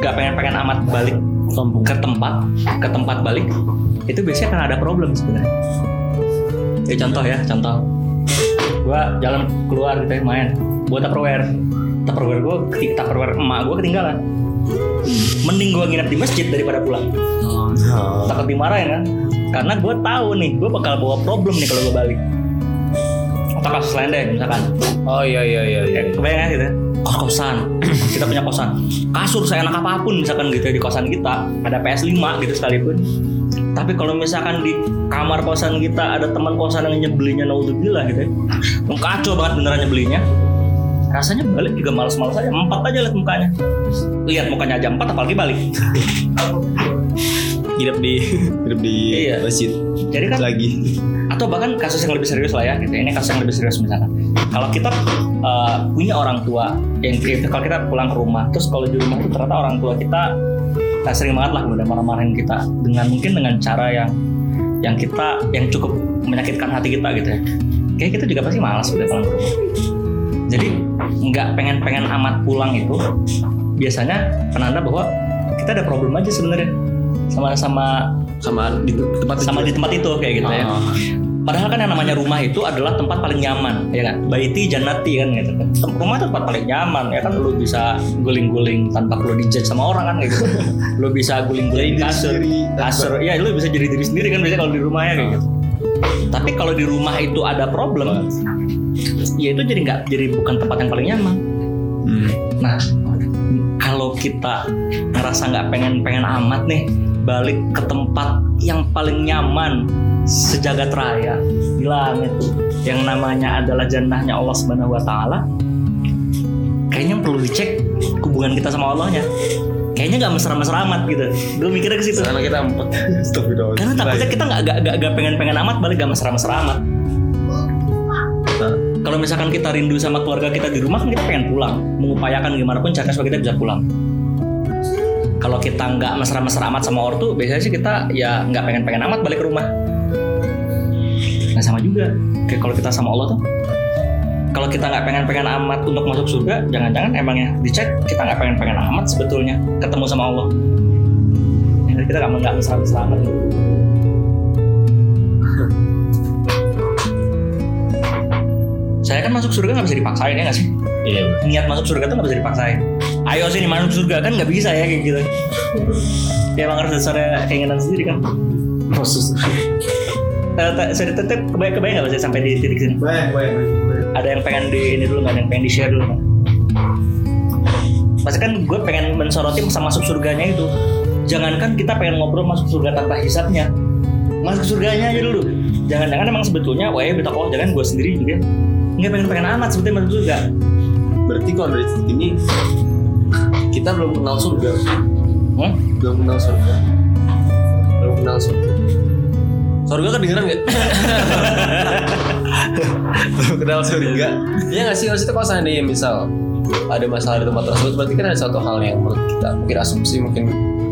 nggak pengen pengen amat balik kampung. ke tempat ke tempat balik itu biasanya kan ada problem sebenarnya. Ya contoh ya contoh. Gua jalan keluar gitu ya main buat tupperware. Tupperware gue tupperware emak gue ketinggalan. Mending gue nginep di masjid daripada pulang takut dimarahin kan karena gue tahu nih gue bakal bawa problem nih kalau gue balik atau kasus lain deh misalkan Oh iya iya iya. iya. ya, kebayang ya gitu kos kosan. Kita punya kosan. Kasur seenak apa pun misalkan gitu di kosan kita ada PS5 gitu sekalipun. Tapi kalau misalkan di kamar kosan kita ada teman kosan yang nyebelinya naudzubillah gitu ya kacau banget beneran nyebelinya. Rasanya balik juga males-males aja. Empat aja lihat mukanya. Lihat mukanya aja empat apalagi balik. Hidup di hidup di Iya. masjid. Jadi kan lagi. Atau bahkan kasus yang lebih serius lah ya gitu. ini kasus yang lebih serius misalkan. Kalau kita uh, punya orang tua yang kita- kalau kita pulang ke rumah terus kalau di rumah itu ternyata orang tua kita nah, sering banget lah udah marah-marahin kita dengan mungkin dengan cara yang yang kita yang cukup menyakitkan hati kita gitu ya. Kayak kita juga pasti malas udah pulang ke rumah. Jadi nggak pengen-pengen amat pulang itu biasanya penanda bahwa kita ada problem aja sebenarnya. Sama sama sama di tempat sama di tempat itu kayak gitu ya. Ah. Padahal kan yang namanya rumah itu adalah tempat paling nyaman, ya kan? Baiti jannati kan gitu kan. Rumah itu tempat paling nyaman, ya kan? Lu bisa guling-guling tanpa perlu dijudge sama orang kan gitu. lu bisa guling-guling kasur, kasur. Ya, lu bisa jadi diri sendiri kan biasanya kalau di rumahnya kayak gitu. Tapi kalau di rumah itu ada problem, ya itu jadi nggak jadi bukan tempat yang paling nyaman. Hmm. Nah, kalau kita ngerasa nggak pengen-pengen amat nih balik ke tempat yang paling nyaman sejagat raya di langit yang namanya adalah jannahnya Allah Subhanahu wa taala. Kayaknya perlu dicek hubungan kita sama Allahnya. Kayaknya nggak mesra-mesra amat gitu. Gue mikirnya ke situ. Karena kita empat. Karena takutnya kita nggak nggak nggak- nggak pengen-pengen amat balik gak mesra-mesra amat. Kalau misalkan kita rindu sama keluarga kita di rumah kan kita pengen pulang, mengupayakan gimana pun caranya supaya kita bisa pulang. Kalau kita nggak mesra-mesra amat sama ortu, biasanya sih kita ya nggak pengen-pengen amat balik ke rumah. Sama juga, kayak kalau kita sama Allah tuh, kalau kita nggak pengen-pengen amat untuk masuk surga, jangan-jangan emangnya dicek kita nggak pengen-pengen amat sebetulnya ketemu sama Allah. Ya, kita nggak nggak mesra-mesra amat. Saya kan masuk surga nggak bisa dipaksain ya nggak sih? Iya. niat masuk surga tuh nggak bisa dipaksain ayo sini masuk surga kan nggak bisa ya kayak gitu ya emang harus dasarnya keinginan sendiri kan Maksud Eh, te- sorry tetep kebayang kebayang nggak sih sampai di titik sini Baik, baik, baik. baik. ada yang pengen di ini dulu nggak ada yang pengen di share dulu nggak? Pasti kan gue pengen mensoroti masa masuk surganya itu Jangankan kita pengen ngobrol masuk surga tanpa hisapnya Masuk surganya aja dulu Jangan-jangan emang sebetulnya Wah ya betok oh jangan gue sendiri juga Nggak pengen-pengen amat sebetulnya masuk surga berarti kalau dari titik ini kita belum kenal surga. hmm? Belum kenal surga. Belum kenal surga. Surga kedengeran belum kenal surga. Iya nggak sih maksudnya kalau seandainya misal ada masalah di tempat tersebut berarti kan ada satu hal yang menurut kita mungkin asumsi mungkin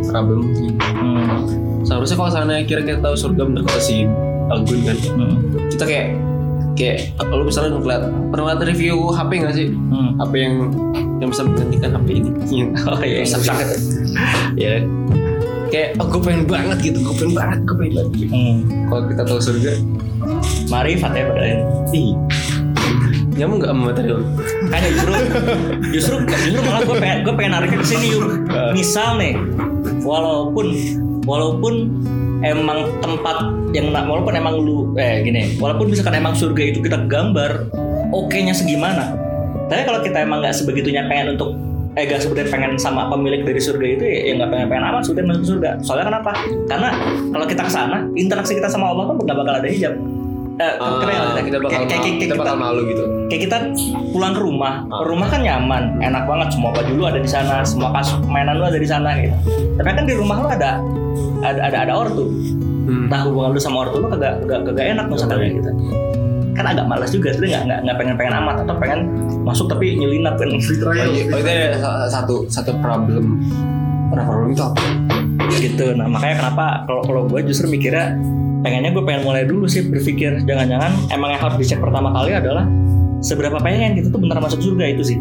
problem mungkin Hmm. seharusnya kalau seandainya kira kita tahu surga menurut kata si Algun kan Hmm. kita kayak kayak lu misalnya ngeliat pernah ngeliat review HP nggak sih Hmm. HP yang yang bisa menggantikan HP ini Oh iya, yang Sakit. sakit. ya kayak oh, gue pengen banget gitu gue pengen banget gue pengen banget Hmm. kalau kita tahu surga Marifat ya pada ini. ih nyambung nggak sama materi lu Kan justru justru justru malah gue pengen gue pengen nariknya ke sini yuk. Misal nih, walaupun walaupun emang tempat yang walaupun emang lu eh gini, walaupun misalkan emang surga itu kita gambar, oke-nya segimana. Tapi kalau kita emang nggak sebegitunya pengen untuk eh gak sebenarnya pengen sama pemilik dari surga itu ya ya nggak pengen pengen amat sudah masuk surga. Soalnya kenapa? Karena kalau kita ke sana, interaksi kita sama Allah kan nggak bakal ada hijab. Eh, Ah, kebayang nggak? kita bakal Kayak- kayak- kayak kita bakal malu gitu kayak kita pulang ke rumah Ah. rumah kan nyaman enak banget semua baju lu ada di sana semua kasur mainan lu ada di sana gitu tapi kan di rumah lu ada ada ada, ada ortu hmm. nah hubungan lu sama ortu lu kagak kagak, kagak enak misalkan kayak gitu kan agak malas juga sebenarnya nggak nggak pengen pengen amat atau pengen masuk tapi nyelinap kan. Oh, iya. oh, itu ada sa- satu satu problem. Problem itu apa? gitu. Nah makanya kenapa kalau kalau gue justru mikirnya pengennya gue pengen mulai dulu sih berpikir. Jangan-jangan emang yang harus dicek pertama kali adalah seberapa pengen kita tuh benar masuk surga itu sih.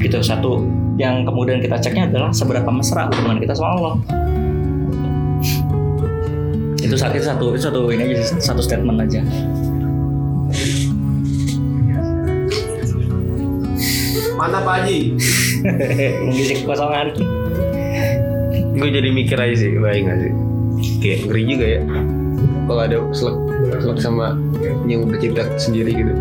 Gitu. Satu yang kemudian kita ceknya adalah seberapa mesra hubungan kita sama Allah. Itu saat itu satu itu satu ini aja sih, satu statement aja Mana Pak Haji? mengisi kekosongan. Gue jadi mikir aja sih baik gak sih? Kayak ngeri juga ya. Kalau ada selek selek sama yang bercipta sendiri gitu.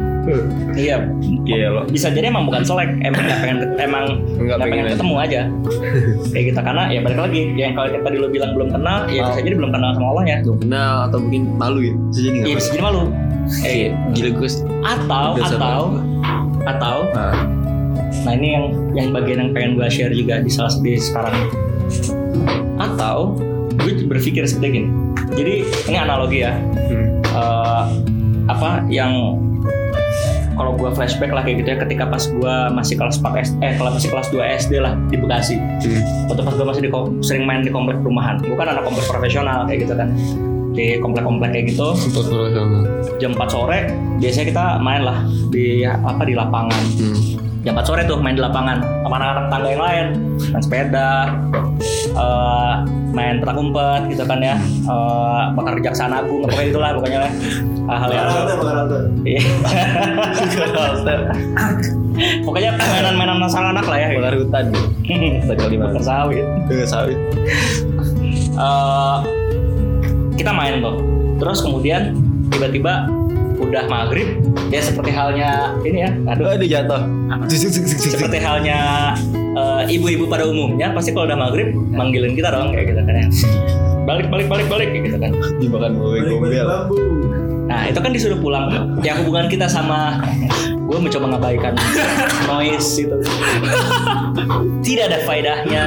Iya. Iya loh bisa jadi emang bukan selek emang nggak pengen emang Nggak pengen pengen aja. ketemu aja. Kayak kita karena ya balik lagi yang kalau kita tadi lo bilang belum kenal ya bisa jadi belum kenal sama Allahnya belum kenal atau mungkin malu ya bisa jadi nggak iya bisa jadi malu. Kayak gila gue atau atau atau ah, nah ini yang yang bagian yang pengen gue share juga di salah di sekarang. Atau gue berpikir seperti gini. Jadi ini analogi ya. Hmm. Eh, apa yang kalau gue flashback lah kayak gitu ya ketika pas gue masih kelas 4 SD eh kalau masih kelas 2 SD lah di Bekasi. Hmm. waktu pas gue masih di sering main di komplek perumahan. Gue kan anak komplek profesional kayak gitu kan. Di komplek-komplek kayak gitu. Jam 4 sore biasanya kita main lah di apa di lapangan. Hmm. Jam 4 sore tuh main di lapangan. Sama anak-anak tangga yang lain. Main sepeda eh, main petak umpet gitu kan ya. Eh, bakar kejaksaan agung pokoknya itulah pokoknya lah. Hal-hal yang Bakar bakar. Iya. pokoknya mainan-mainan masalah anak lah ya. Bakar hutan. Tadi bakar sawit. Dengan sawit. Eh, kita main tuh. Terus kemudian tiba-tiba udah maghrib ya seperti halnya ini ya. Aduh. Aduh jatuh seperti halnya eh, ibu-ibu pada umumnya pasti kalau udah maghrib manggilin kita dong kayak gitu kan ya balik balik balik balik kayak gitu kan. Dimakan Balik-balik gombel. bambu. nah itu kan disuruh pulang. Ya hubungan kita sama gue mencoba mengabaikan noise itu. Tidak ada faedahnya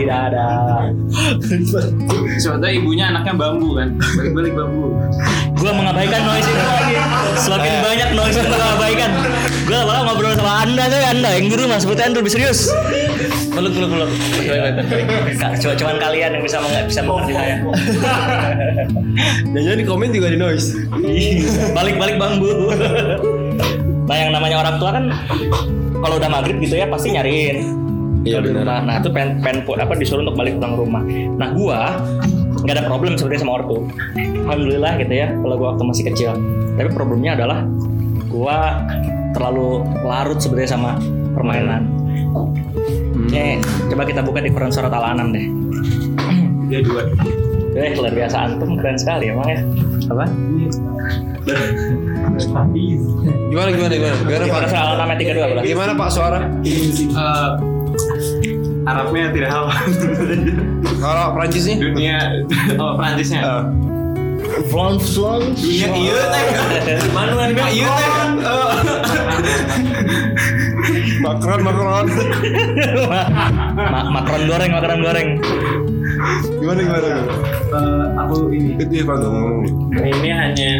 tidak ada. Sebetulnya ibunya anaknya bambu kan. Balik-balik bambu. gue mengabaikan noise itu lagi. Semakin banyak noise yang gue abaikan. Gue malah ngobrol sama anda tuh anda yang di rumah seperti anda lebih serius peluk peluk Kak, cuma cuman kalian yang bisa meng- bisa mengerti saya dan jadi di komen juga di noise balik balik bambu nah yang namanya orang tua kan kalau udah maghrib gitu ya pasti nyariin Iya, di benar. rumah. Nah itu pengen pu- apa disuruh untuk balik pulang rumah. Nah gua nggak ada problem sebenarnya sama ortu. Alhamdulillah gitu ya. Kalau gua waktu masih kecil. Tapi problemnya adalah gua terlalu larut sebenarnya sama permainan. Nih, coba kita buka di Quran surat Al-An'am deh. Dia dua. Eh, luar biasa antum keren sekali emang ya. Apa? Gimana gimana gimana? Gimana Pak? surat Al-An'am ayat 32 belas. Gimana Pak suara? Eh, Arabnya tidak hafal. Kalau Prancisnya? Dunia oh Prancisnya. Eh, Flon flon. Dunia iya teh. Mana dunia iya teh. Macron Macron. Ma Macron goreng, Macron goreng. Gimana gimana? Eh, aku ini. Itu ya Pak ngomong. Ini hanya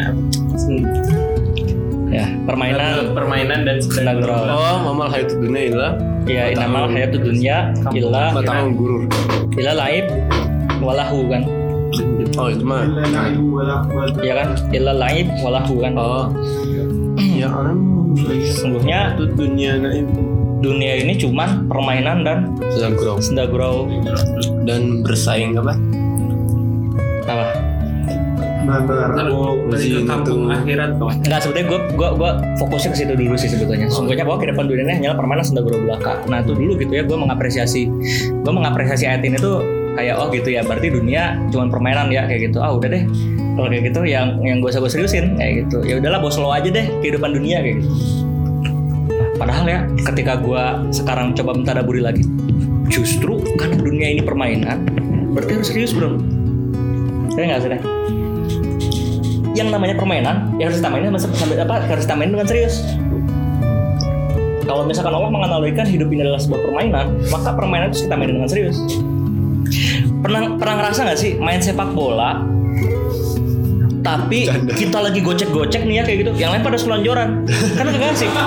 Ya, permainan permainan dan gurau. Oh, mamal hayat dunia ilah Ya, inamal hayatud dunya illa batang gurur. illa laib walahu kan. Oh, itu mah. Ya kan? Illa laib walahu kan. Oh. Ya am. Sesungguhnya Itu dunia naib dunia ini cuman permainan dan sedang gurau senda gurau dan bersaing apa? apa? kampung akhirat kok. Enggak sebetulnya gue gua gua fokusnya ke situ dulu sih sebetulnya. Sungguhnya bahwa kehidupan dunia ini hanyalah permainan senda gurau belaka. Nah itu dulu gitu ya gue mengapresiasi gue mengapresiasi ayat ini tuh kayak oh gitu ya berarti dunia cuma permainan ya kayak gitu. Ah udah deh kalau kayak gitu yang yang gue usah gue seriusin kayak gitu. Ya udahlah bos lo aja deh kehidupan dunia kayak gitu. Padahal ya ketika gue sekarang coba mentadaburi lagi, justru karena dunia ini permainan, berarti harus serius bro. Saya nggak sih yang namanya permainan ya harus ditamain sampai apa harus ditamain dengan serius kalau misalkan Allah menganalogikan hidup ini adalah sebuah permainan maka permainan itu kita main dengan serius pernah pernah ngerasa nggak sih main sepak bola tapi kita lagi gocek-gocek nih ya kayak gitu. Yang lain pada selonjoran. Kan kagak sih.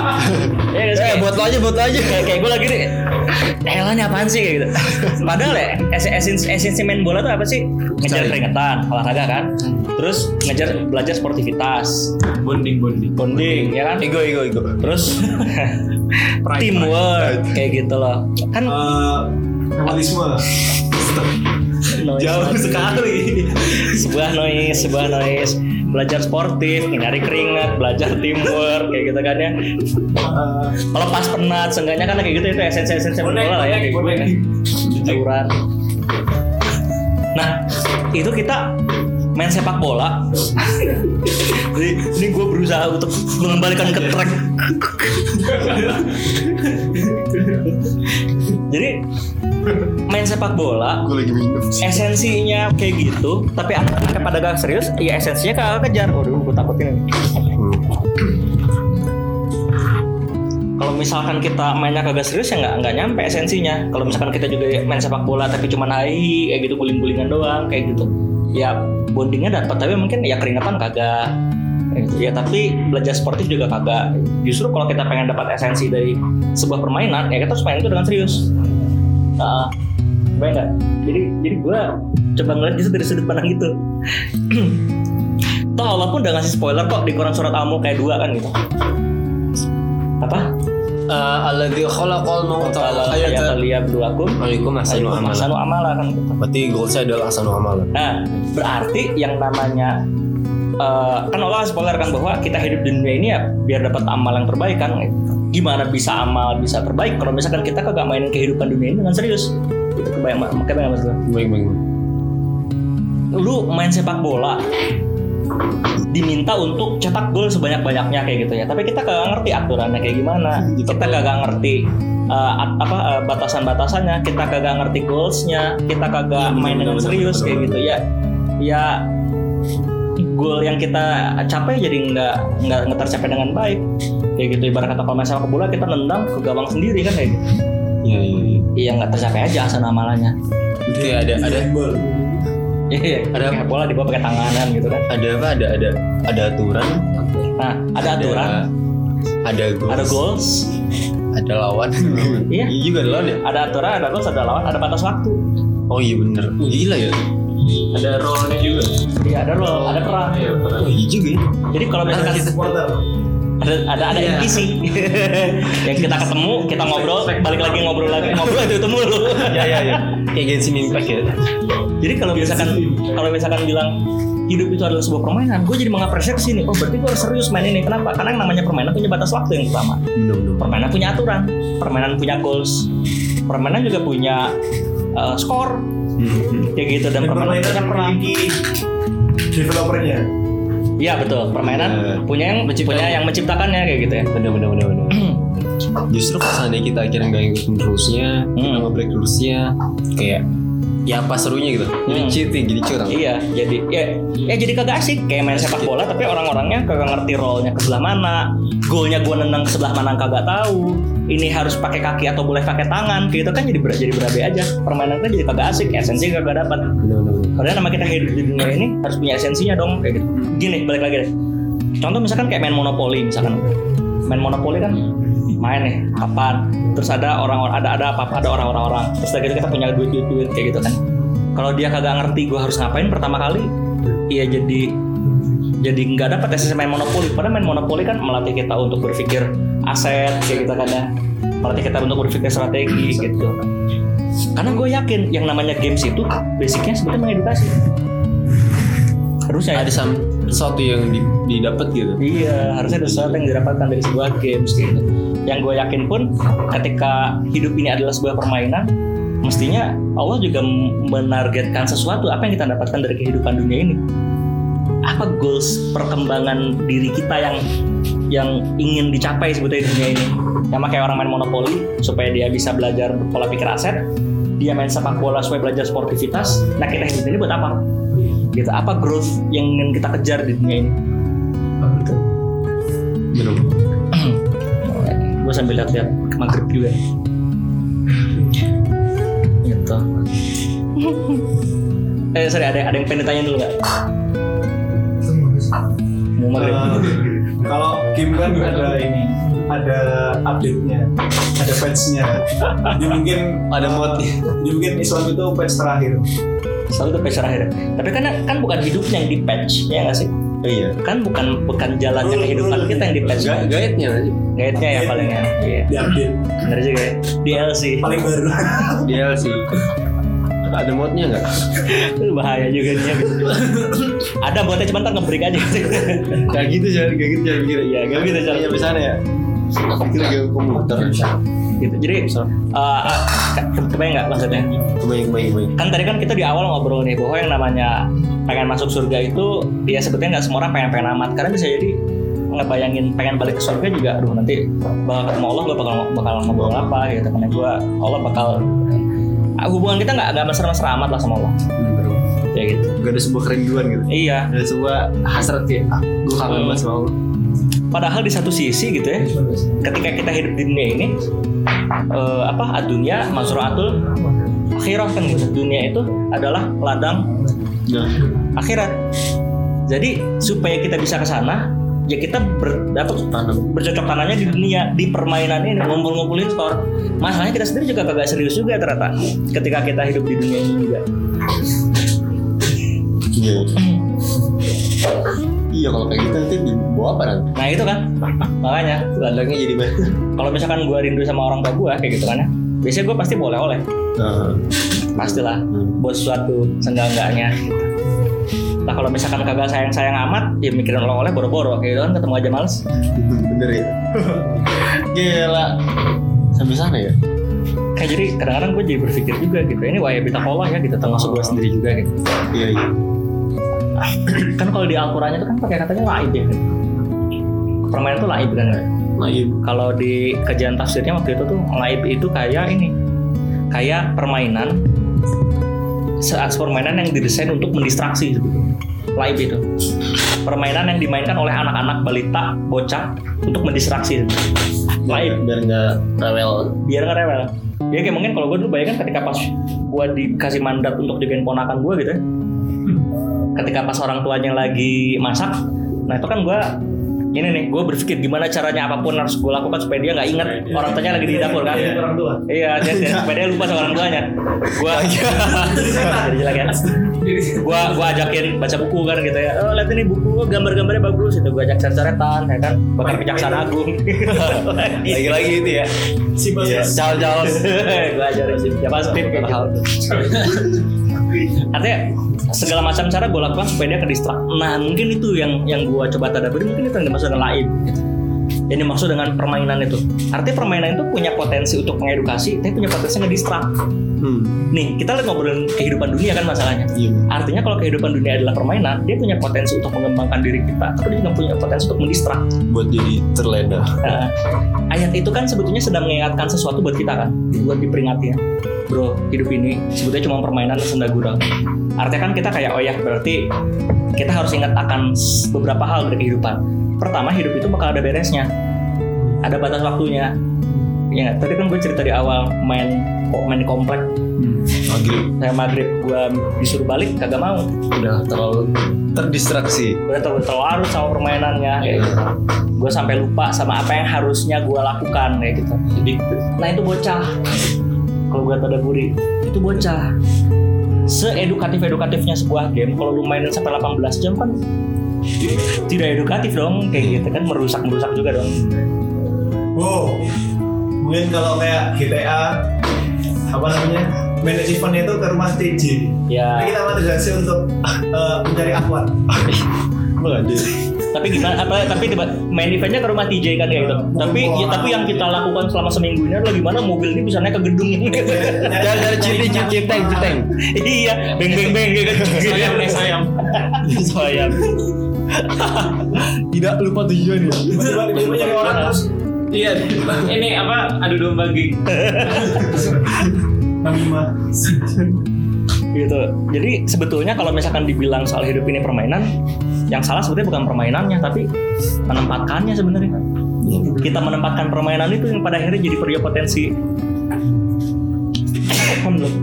Ya nggak sih? Eh, buat lo aja, buat lo aja. kayak kayak gue lagi nih Elah nih apaan sih? Kayak gitu. Padahal ya es- esensi, esensi main bola tuh apa sih? Ngejar keringetan Olahraga kan? Terus ngejar belajar sportivitas. Bonding bonding. Bonding ya kan? Ego, ego, ego. Terus Teamwork Kayak gitu loh. Kan Kapitalisme. noise. Jauh sekali. Sebuah noise Sebuah noise. Belajar sportif Nyari keringat Belajar teamwork Kayak gitu kan ya. Kalau pas penat Seenggaknya kan kayak gitu Itu esensi-esensi main bola lah ya Kayak gitu. Kan Nah itu kita main sepak bola. Jadi, ini gue berusaha untuk mengembalikan ke track. Jadi main sepak bola Gue lagi minum. esensinya kayak gitu tapi anak-anaknya pada gak serius ya esensinya kagak kejar. Waduh gue takut ini. Kalau misalkan kita mainnya kagak serius ya nggak nggak nyampe esensinya. Kalau misalkan kita juga main sepak bola tapi cuma hai kayak gitu guling-gulingan doang kayak gitu. Ya bondingnya dapat tapi mungkin ya keringetan kagak. Ya tapi belajar sportif juga kagak. Justru kalau kita pengen dapat esensi dari sebuah permainan ya kita harus main itu dengan serius Nah, Bayang nggak? Jadi jadi gue coba ngeliat justru dari sudut pandang itu. Toh Allah pun udah ngasih spoiler kok di Quran surat Al-Mulk kayak dua kan gitu. Apa? Eh, Alladzi khalaqal mauta wal Ayat hayata. liyabluwakum Alaikum ahsanu ayyukum amala. ahsanu amala kan gitu. Berarti goalsnya adalah ahsanu amala. Nah, berarti yang namanya eh, kan Allah spoiler kan bahwa kita hidup di dunia ini ya biar dapat amal yang terbaik kan. Gimana bisa amal bisa terbaik kalau misalkan kita kagak mainin kehidupan dunia ini dengan serius. Itu kebayang kebayang mas gue. Baik, baik. lu main sepak bola diminta untuk cetak gol sebanyak-banyaknya kayak gitu ya. Tapi kita kagak ngerti aturannya kayak gimana. Kita kagak ngerti uh, apa uh, batasan-batasannya. Kita kagak ngerti goalsnya. Kita kagak main dengan serius kayak gitu ya. Ya gol yang kita capai jadi nggak nggak nggak tercapai dengan baik kayak gitu ibarat kata kalau main sepak bola kita nendang ke gawang sendiri kan kayak gitu Iya, iya, iya. iya nggak tercapai aja asal amalannya Berarti ada ada iya Ada- kayak bola dibawa pakai tanganan gitu kan ada apa? Ada ada ada aturan. nah ada aturan Ada goals. ada goals Ada lawan. Iya. Iya juga ada lawan ya. ada aturan ada goals ada lawan ada batas waktu Oh iya bener. Oh, gila ya. Ada role-nya juga. iya ada role ada perang Iya, perang. Oh iya juga ya. jadi kalau misalkan Supporter. ada ada ada Iya. NPC yang kita ketemu kita ngobrol balik lagi ngobrol lagi ngobrol itu itu mulu Ya ya ya. Kayak Genshin Impact ya. jadi kalau misalkan kalau misalkan bilang hidup itu adalah sebuah permainan gue jadi mengapresiasi nih oh berarti gue harus serius main ini kenapa karena yang namanya permainan punya batas waktu yang pertama Bener-bener. permainan punya aturan permainan punya goals permainan juga punya uh, skor Hmm. kayak gitu dan Dan permainan perang memiliki developernya. iya betul permainan Bener. punya yang punya yang menciptakannya kayak gitu ya Bener bener bener bener. Justru kalau seandainya kita akhirnya nggak ngikutin rulesnya, kita Hmm. nge-break rulesnya, kayak ya apa serunya gitu. Jadi Hmm. cheating, jadi curang. Iya, jadi ya, ya jadi kagak asik kayak main sepak bola tapi orang-orangnya kagak ngerti role-nya ke sebelah mana, golnya gua nendang ke sebelah mana kagak tahu. Ini harus pakai kaki atau boleh pakai tangan, gitu kan jadi ber jadi berabe aja. Permainan kan jadi kagak asik, esensi kagak dapat. Padahal nama kita hidup di dunia ini harus punya esensinya dong kayak gitu. Gini, balik lagi deh. Contoh misalkan kayak main monopoli misalkan. Main monopoli kan main nih kapan? Terus ada orang ada ada apa ada orang-orang orang terus dari itu kita punya duit duit duit kayak gitu kan. Kalau dia kagak ngerti gue harus ngapain pertama kali iya jadi jadi nggak dapat esensi main monopoli padahal main monopoli kan melatih kita untuk berpikir aset kayak gitu kan ya. Melatih kita untuk berpikir strategi gitu. Karena gue yakin yang namanya games itu basicnya sebetulnya mengedukasi. Harusnya ya. Ada sam- sesuatu yang di- didapat gitu. Iya, harusnya ada sesuatu yang didapatkan dari sebuah games gitu. Yang gue yakin pun ketika hidup ini adalah sebuah permainan, mestinya Allah juga menargetkan sesuatu apa yang kita dapatkan dari kehidupan dunia ini. Apa goals perkembangan diri kita yang yang ingin dicapai sebetulnya di dunia ini? Sama kayak orang main monopoli supaya dia bisa belajar pola pikir aset, dia main sepak bola supaya belajar sportivitas. Nah kita hidup ini buat apa? Gitu. Apa growth yang ingin kita kejar di dunia ini? Bener. Gue sambil lihat-lihat ke maghrib juga. Gitu. Eh sorry ada ada yang pengen ditanya dulu nggak mau maghrib. Eh, kalau game kan ada ini, ada update-nya, ada patch-nya. Jadi mungkin Ada mod. Jadi mungkin Islam itu patch terakhir. selalu itu patch terakhir. Tapi kan kan bukan hidupnya yang di patch ya nggak sih? Oh iya. kan bukan bukan jalannya kehidupan kita yang di patch Ga- Guide-nya aja. Guide-nya ya paling ya iya Di update benar juga ya DLC paling baru. DLC. Ada modnya nggak? Itu bahaya juga nih ya. ada buatnya cuma ntar ngebreak aja Kayak gitu jangan kayak gitu jangan mikir. Iya, kayak gitu, jangan. Sampai sana ya. Kita lagi komputer. gitu jadi uh, kebayang nggak maksudnya Kebayang kebayang kebayang. kan tadi kan kita di awal ngobrol nih bahwa yang namanya pengen masuk surga itu ya sebetulnya nggak semua orang pengen pengen amat karena bisa jadi ngebayangin pengen balik ke surga juga aduh nanti bakal ketemu Allah gue bakal bakal ngobrol apa gitu. Karena gue Allah bakal ah, hubungan kita nggak nggak mesra-mesra amat lah sama Allah. Ya gitu. Gak ada sebuah kerinduan gitu. iya. Ada sebuah hasrat kayak ah, gue kangen banget sama Allah. padahal di satu sisi gitu ya ketika kita hidup di dunia ini eh, apa dunia mazraatul akhirat kan gitu. Dunia itu adalah ladang Nah, akhirat. Jadi supaya kita bisa ke sana, ya kita ber, dapat tanam. bercocok tanamnya di dunia di permainan ini ngumpul-ngumpulin skor. Masalahnya kita sendiri juga kagak serius juga ternyata ketika kita hidup di dunia ini juga. Iya. Iya kalau kayak gitu nanti dibawa apa nanti? Nah itu kan makanya Ladangnya jadi mana? kalau misalkan gue rindu sama orang tua gue kayak gitu kan ya, biasanya gue pasti boleh oleh, Nah, pastilah buat sesuatu seenggak-enggaknya. Gitu. Nah kalau misalkan kagak sayang-sayang amat, ya mikirin oleh-oleh boro-boro kayak gitu kan ketemu aja males. bener ya. Gila. Sampai sana ya. Kayak jadi kadang-kadang gue jadi berpikir juga gitu, ini wahai bita kolah ya gitu, termasuk gue sendiri juga gitu. Iya iya. kan kalau di Al-Qurannya itu kan pakai katanya laib ya kan? permainan itu laib kan Nah iya. kalau di kajian tafsirnya waktu itu tuh laib itu kayak ini kayak permainan saat permainan yang didesain untuk mendistraksi sebetulnya laib itu. Permainan yang dimainkan oleh anak-anak balita bocah untuk mendistraksi. Laib Biar nggak rewel. biar nggak rewel. Ya kayak mungkin kalau gue dulu bayangkan ketika pas gue dikasih mandat untuk jagain ponakan gue gitu ya. Ketika pas orang tuanya lagi masak nah itu kan gue ini nih gue berpikir gimana caranya apa pun harus gue lakukan supaya dia nggak inget orang tuanya lagi di dapur kan? Iya, orang tua. iya dia, dia- supaya dia lupa sama orang tuanya. Gue gue gue ajakin baca buku kan gitu ya. Oh lihat ini buku oh, gambar-gambarnya bagus. Itu gue ajak coret-coretan ya kan? Bahkan kejaksaan agung. Lagi-lagi itu ya. Si Iya. Cal-cal. gue ajarin sih. Siapa gitu. Artinya segala macam cara gue lakukan supaya dia ke distract nah mungkin itu yang yang gue coba tadaburi mungkin itu yang dimaksud laib gitu. Yang dimaksud dengan permainan itu artinya permainan itu punya potensi untuk mengedukasi tapi punya potensi ngedistract Hmm. nih kita lagi ngobrolin kehidupan dunia kan masalahnya Iya. artinya kalau kehidupan dunia adalah permainan dia punya potensi untuk mengembangkan diri kita tapi dia juga punya potensi untuk mendistract Buat jadi terlena. Nah, ayat itu kan sebetulnya sedang mengingatkan sesuatu buat kita kan, buat diperingati ya. Bro, hidup ini sebetulnya cuma permainan senda gurau. Artinya kan kita kayak oh ya berarti kita harus ingat akan beberapa hal dari kehidupan. Pertama, hidup itu bakal ada beresnya. Ada batas waktunya. Ya tadi kan gue cerita di awal main kok main komplek. Maghrib Saya maghrib gue disuruh balik kagak mau. udah terlalu terdistraksi. Gue terlalu terlarut sama permainannya. Kayak gitu. Gue sampai lupa sama apa yang harusnya gue lakukan kayak gitu. Jadi, nah itu bocah. Kalau gue tadaburi, itu bocah. Seedukatif edukatifnya sebuah game, kalau lu mainin sampai 18 jam kan tidak edukatif dong, kayak gitu kan merusak merusak juga dong. Wow. Mungkin kalau kayak GTA apa namanya? Achievementnya itu ke rumah TJ. Ya, Jadi kita motivasi untuk eh, mencari. Emang ada. tapi gimana? Apa? Tapi tiba main eventnya ke rumah TJ kan kayak gitu. Tapi ya, tapi yang kita lakukan selama seminggu ini adalah gimana mobil ini bisa naik ke gedung ini. Jangan dari cinta cinta cinta cinta. iya, beng beng beng gitu. Sayang nih sayang. Sayang. Tidak lupa tujuan ya. Tiba-tiba nyari orang terus Iya, ini apa? Adu domba gig. Gitu. Jadi sebetulnya kalau misalkan dibilang soal hidup ini permainan, yang salah sebetulnya bukan permainannya, tapi menempatkannya sebenarnya. Kita menempatkan permainan itu yang pada akhirnya jadi punya potensi. Alhamdulillah.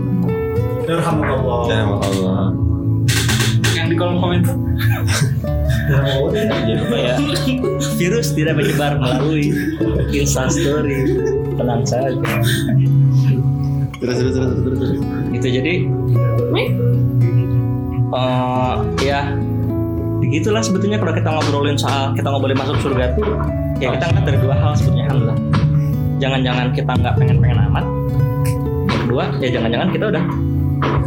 Alhamdulillah. Ya Allah. Yang di kolom komentar. Jadi apa ya? Virus tidak menyebar melalui instastory. Tenang saja. Terus terus terus terus terus. Gitu jadi eh ya. Begitulah sebetulnya kalau kita ngobrolin soal kita ngobrolin masuk surga tuh ya kita ngeliat dari dua hal sebetulnya alhamdulillah. Jangan-jangan kita nggak pengen-pengen amat. Yang kedua ya jangan-jangan kita udah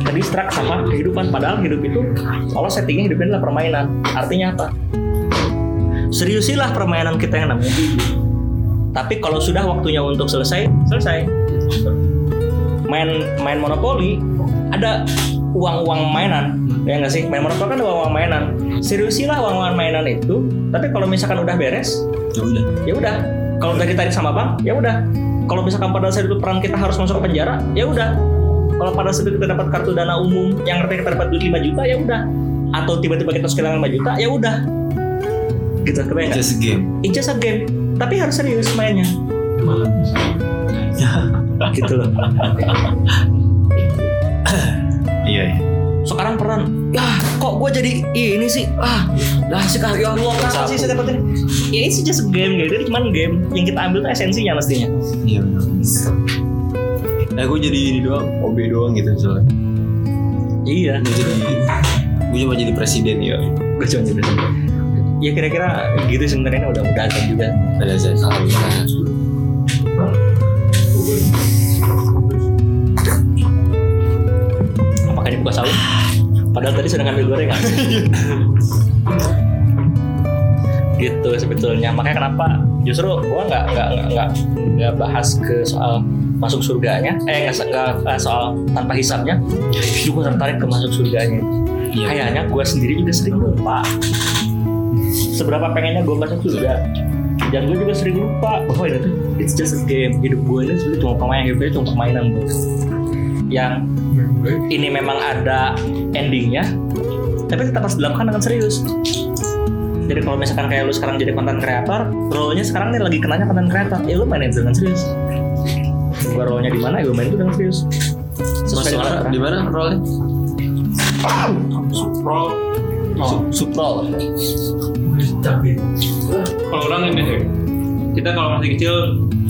terdistrak sama kehidupan. Padahal hidup itu Allah settingnya hidupnya adalah permainan. Artinya apa seriusilah permainan kita yang namanya hidup tapi kalau sudah waktunya untuk selesai selesai. Main main monopoli ada uang-uang mainan. Ya nggak sih? Main monopoli kan ada uang-uang mainan. Seriusilah uang-uang mainan itu. Tapi kalau misalkan udah beres Ya udah. ya udah. Kalau udah ditarik sama bank ya udah. Kalau misalkan pada saat itu peran kita harus masuk ke penjara ya udah. Kalau pada saat itu kita dapat kartu dana umum yang artinya kita dapat duit 5 juta ya udah. Atau tiba-tiba kita harus kehilangan 5 juta ya udah gitu kebayang nggak? Just a game. It's just a game tapi harus serius mainnya gitu loh Iya iya. sekarang peran ya kok gue jadi ini sih ah dah sih ya Allah kenapa sih saya dapetin ya itu just a game gitu itu cuma game yang kita ambil tuh esensinya mestinya Iya benar. Nah gue jadi ini doang, OB doang gitu soalnya. iya Gue jadi, gue cuma jadi presiden ya. gue cuma jadi ya kira-kira gitu sebenarnya udah udah agak juga. Ada saya alhamdulillah. apakah dibuka sahur? Padahal tadi sudah ngambil gorengan gitu sebetulnya. Makanya kenapa justru gua nggak nggak nggak nggak bahas ke soal masuk surganya. Eh nggak soal tanpa hisapnya. Justru gue tertarik ke masuk surganya. Iya. kayaknya gue sendiri juga sering lupa seberapa pengennya gue masuk surga. Dan gue juga sering lupa bahwa ini tuh it's just a game. Hidup gue ini sebenarnya cuma permainan hidupnya cuma permainan bro. Yang ini memang ada endingnya tapi tetap harus dilakukan dengan serius. Jadi kalau misalkan kayak lu sekarang jadi konten kreator role-nya sekarang nih lagi kenanya konten kreator ya lu mainin itu dengan serius. Gua role-nya di mana ya gue main itu dengan serius. Sesuai Masuk di mana role? Pro. Sup- Suprol. Kalau orang ini kita kalau masih kecil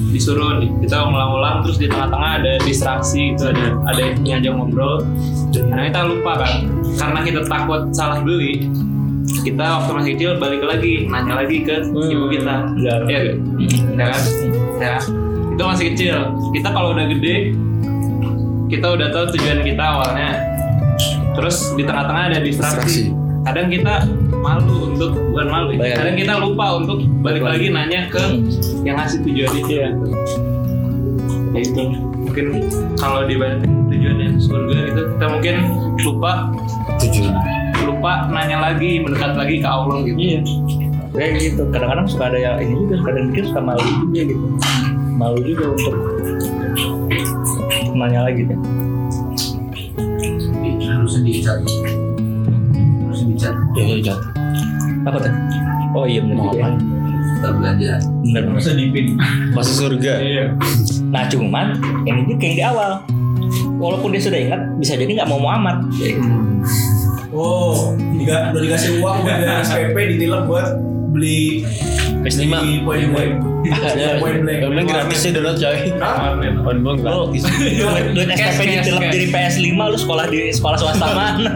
disuruh nih, kita ngulang-ulang terus di tengah-tengah ada distraksi gitu ada ada yang ngajak ngobrol karena kita lupa kan karena kita takut salah beli kita waktu masih kecil balik lagi nanya lagi ke Hmm. ibu kita Ya. ya ya kan ya itu masih kecil kita kalau udah gede kita udah tahu tujuan kita awalnya terus di tengah-tengah ada Distraksi. distraksi kadang kita malu untuk bukan malu ya. Kadang kita lupa untuk balik lagi nanya ke yang ngasih tujuan itu ya Ya itu mungkin kalau dibanding tujuannya surga itu kita mungkin lupa Tujuan. lupa nanya lagi mendekat lagi ke Allah gitu Iya. Kayak gitu. Kadang-kadang suka ada yang ini juga kadang mikir suka malu juga gitu. Malu juga untuk nanya lagi deh. harusnya dicat Ya ya ya. Apa tuh? Oh iya benar Mau juga. ya. ngapain? kita belanja Benar. harusnya dipin Masuk surga. iya Nah cuman ini juga kayak di awal. Walaupun dia sudah ingat, bisa jadi nggak mau Muhammad. Oh, tiga, udah dikasih uang buat dari SPP ditilang buat beli PS5. beli poin blank. Poin blank. Yang bilang gratis ya download coy. Hah? On bilang gratis. Duit, SPP cash, ditilep dari PS5 lu sekolah di sekolah swasta mana?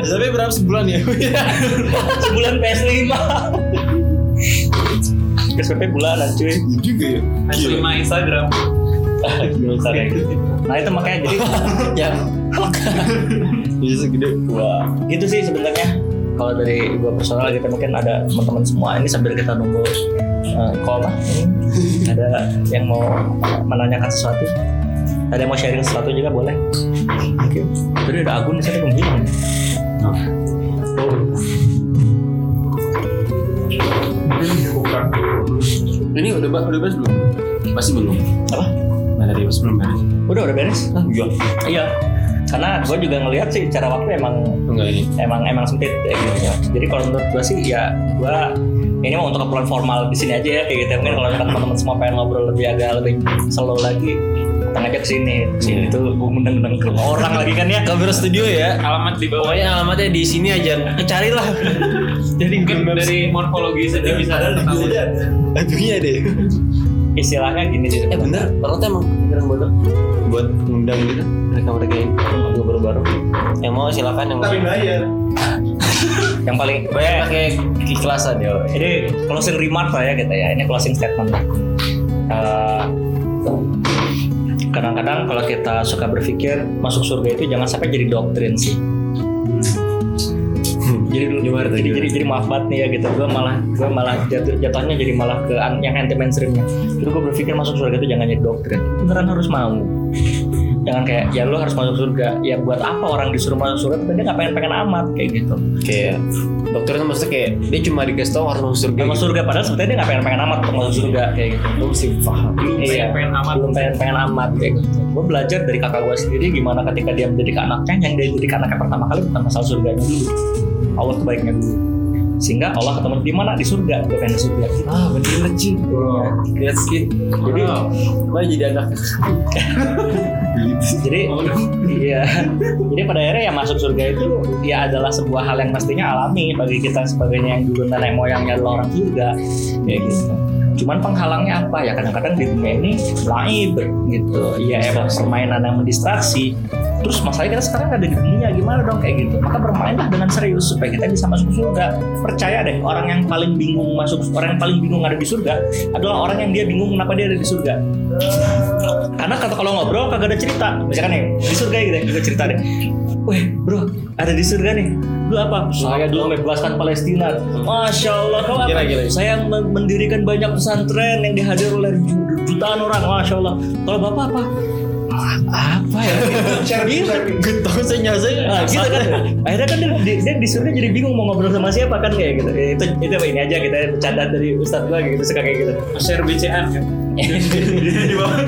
Tapi berapa sebulan ya? Sebulan PS5. SPP bulanan cuy. Juga ya. lima Instagram Bisa kayak gitu. Nah itu makanya jadi Ya. Bisa segede. Wah, gitu sih sebenarnya. Kalau dari gua personal kita mungkin ada teman-teman semua ini sambil kita nunggu uh, call lah. Ini ada yang mau menanyakan sesuatu. Ada yang mau sharing sesuatu juga boleh. Oke. Tadi ada Agun di sana belum bilang. Oh, Ini udah udah beres belum? Masih belum. apa? Mana dari belum beres? Udah udah beres? Ah, iya. Iya. Karena gue juga ngelihat sih cara waktu emang Enggak ini. emang emang sempit kayak gitu ya. Jadi kalau menurut gue sih ya gue ini mau untuk keperluan formal di sini aja ya kayak gitu. Mungkin kalau teman-teman semua pengen ngobrol lebih agak lebih slow lagi, datang aja ke sini. Sini tuh gue undang-undang ke rumah orang lagi kan ya. Kamera studio ya. alamat di bawah Pokoknya alamatnya di sini aja. Carilah. jadi mungkin dari morfologi saja bisa ada. Lagunya deh. Istilahnya gini sih. Eh bener, tuh emang pikiran bodoh buat ngundang gitu mereka-mereka yang lagu baru-baru. Yang mau silakan yang Tapi bayar. Yang paling bayar pakai keikhlasan ya. ini closing remark lah ya kita ya. Ini closing statement. Eh, kadang-kadang kalau kita suka berpikir masuk surga itu jangan sampai jadi doktrin sih. Jadi dulu Gimana tuh, jadi, jadi jadi maaf banget nih ya gitu. Gue malah gue malah jatuh jatuhnya jadi malah ke an- yang anti mainstreamnya jadi gue berpikir masuk surga itu jangan jadi doktrin. Beneran harus mau. Jangan kayak ya lu harus masuk surga. Ya buat apa orang disuruh masuk surga tapi dia nggak pengen pengen amat kayak gitu. Kayak dokter itu maksudnya kayak dia cuma dikasih tahu harus masuk surga. masuk gitu. surga padahal sebetulnya dia nggak pengen pengen amat untuk masuk surga kayak gitu. Lu mesti paham. belum Iya. pengen pengen amat. Belum pengen pengen amat kayak gitu. Gue belajar dari kakak gue sendiri gimana ketika dia mendidik anaknya yang dia didik anaknya pertama kali bukan masalah surganya dulu Allah kebaiknya dulu. Sehingga Allah ketemu di mana? Di surga. Gue pengen di surga. Ah bener sih. Lihat skin. jadi Gua jadi anak. jadi iya. Jadi pada akhirnya ya masuk surga itu ya adalah sebuah hal yang mestinya alami bagi kita sebagainya yang dulu nenek moyangnya adalah orang surga. Kayak gitu. Cuman penghalangnya apa? Ya kadang-kadang di dunia ini laib gitu. Ya emang permainan yang mendistraksi terus masalahnya kita sekarang ada di dunia gimana dong? Kayak gitu. Maka bermainlah dengan serius supaya kita bisa masuk surga. Percaya deh orang yang paling bingung masuk orang yang paling bingung ada di surga adalah orang yang dia bingung kenapa dia ada di surga. Karena kata kalau ngobrol kagak ada cerita. Misalkan nih di surga gitu ya cerita deh. Weh bro ada di surga nih. Lu apa? Saya dulu membebaskan Palestina. Masya Allah Kau apa? Gila, gila. Saya men- mendirikan banyak pesantren Yang dihadir oleh ju- jutaan orang. Masya Allah. Kalau bapak apa? "Ah, Apa ya? Sharing. Gue tau saya nyasa. Nah, gitu kan. Akhirnya kan dia, dia, dia di surga jadi bingung mau ngobrol sama siapa kan kayak gitu. Itu itu apa ini aja kita bercanda dari ustadz gua gitu suka kayak gitu. Share BCN kan di bawah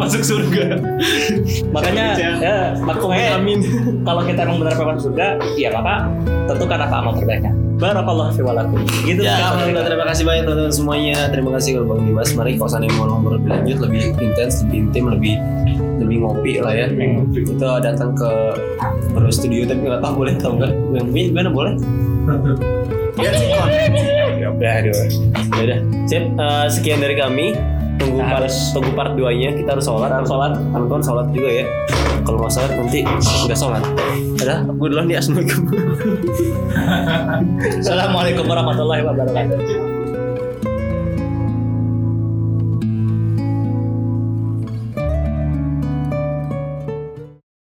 masuk surga. Makanya ya makanya kalau kita emang benar pengen masuk surga ya maka tentukan apa amal terbaiknya. Barakallah fi walakum. Gitu Ya, alhamdulillah terima kasih banyak teman-teman semuanya. Terima kasih kalau Bang Dimas. Mari kalau sana mau ngobrol lebih lanjut, lebih intens, lebih intim, lebih lebih ngopi lah ya. Kita datang ke Pro Studio tapi nggak tahu boleh tahu nggak? Yang ini gimana boleh? Ya sih. Ya udah. Ya udah. Sip, eh, sekian dari kami. Tunggu Nah, part, harus- tunggu part 2-nya kita harus sholat. Harus sholat. Anton sholat juga ya. Kalau nggak sholat nanti nggak sholat. Udah, aku duluan di Assalamualaikum. Assalamualaikum warahmatullahi wabarakatuh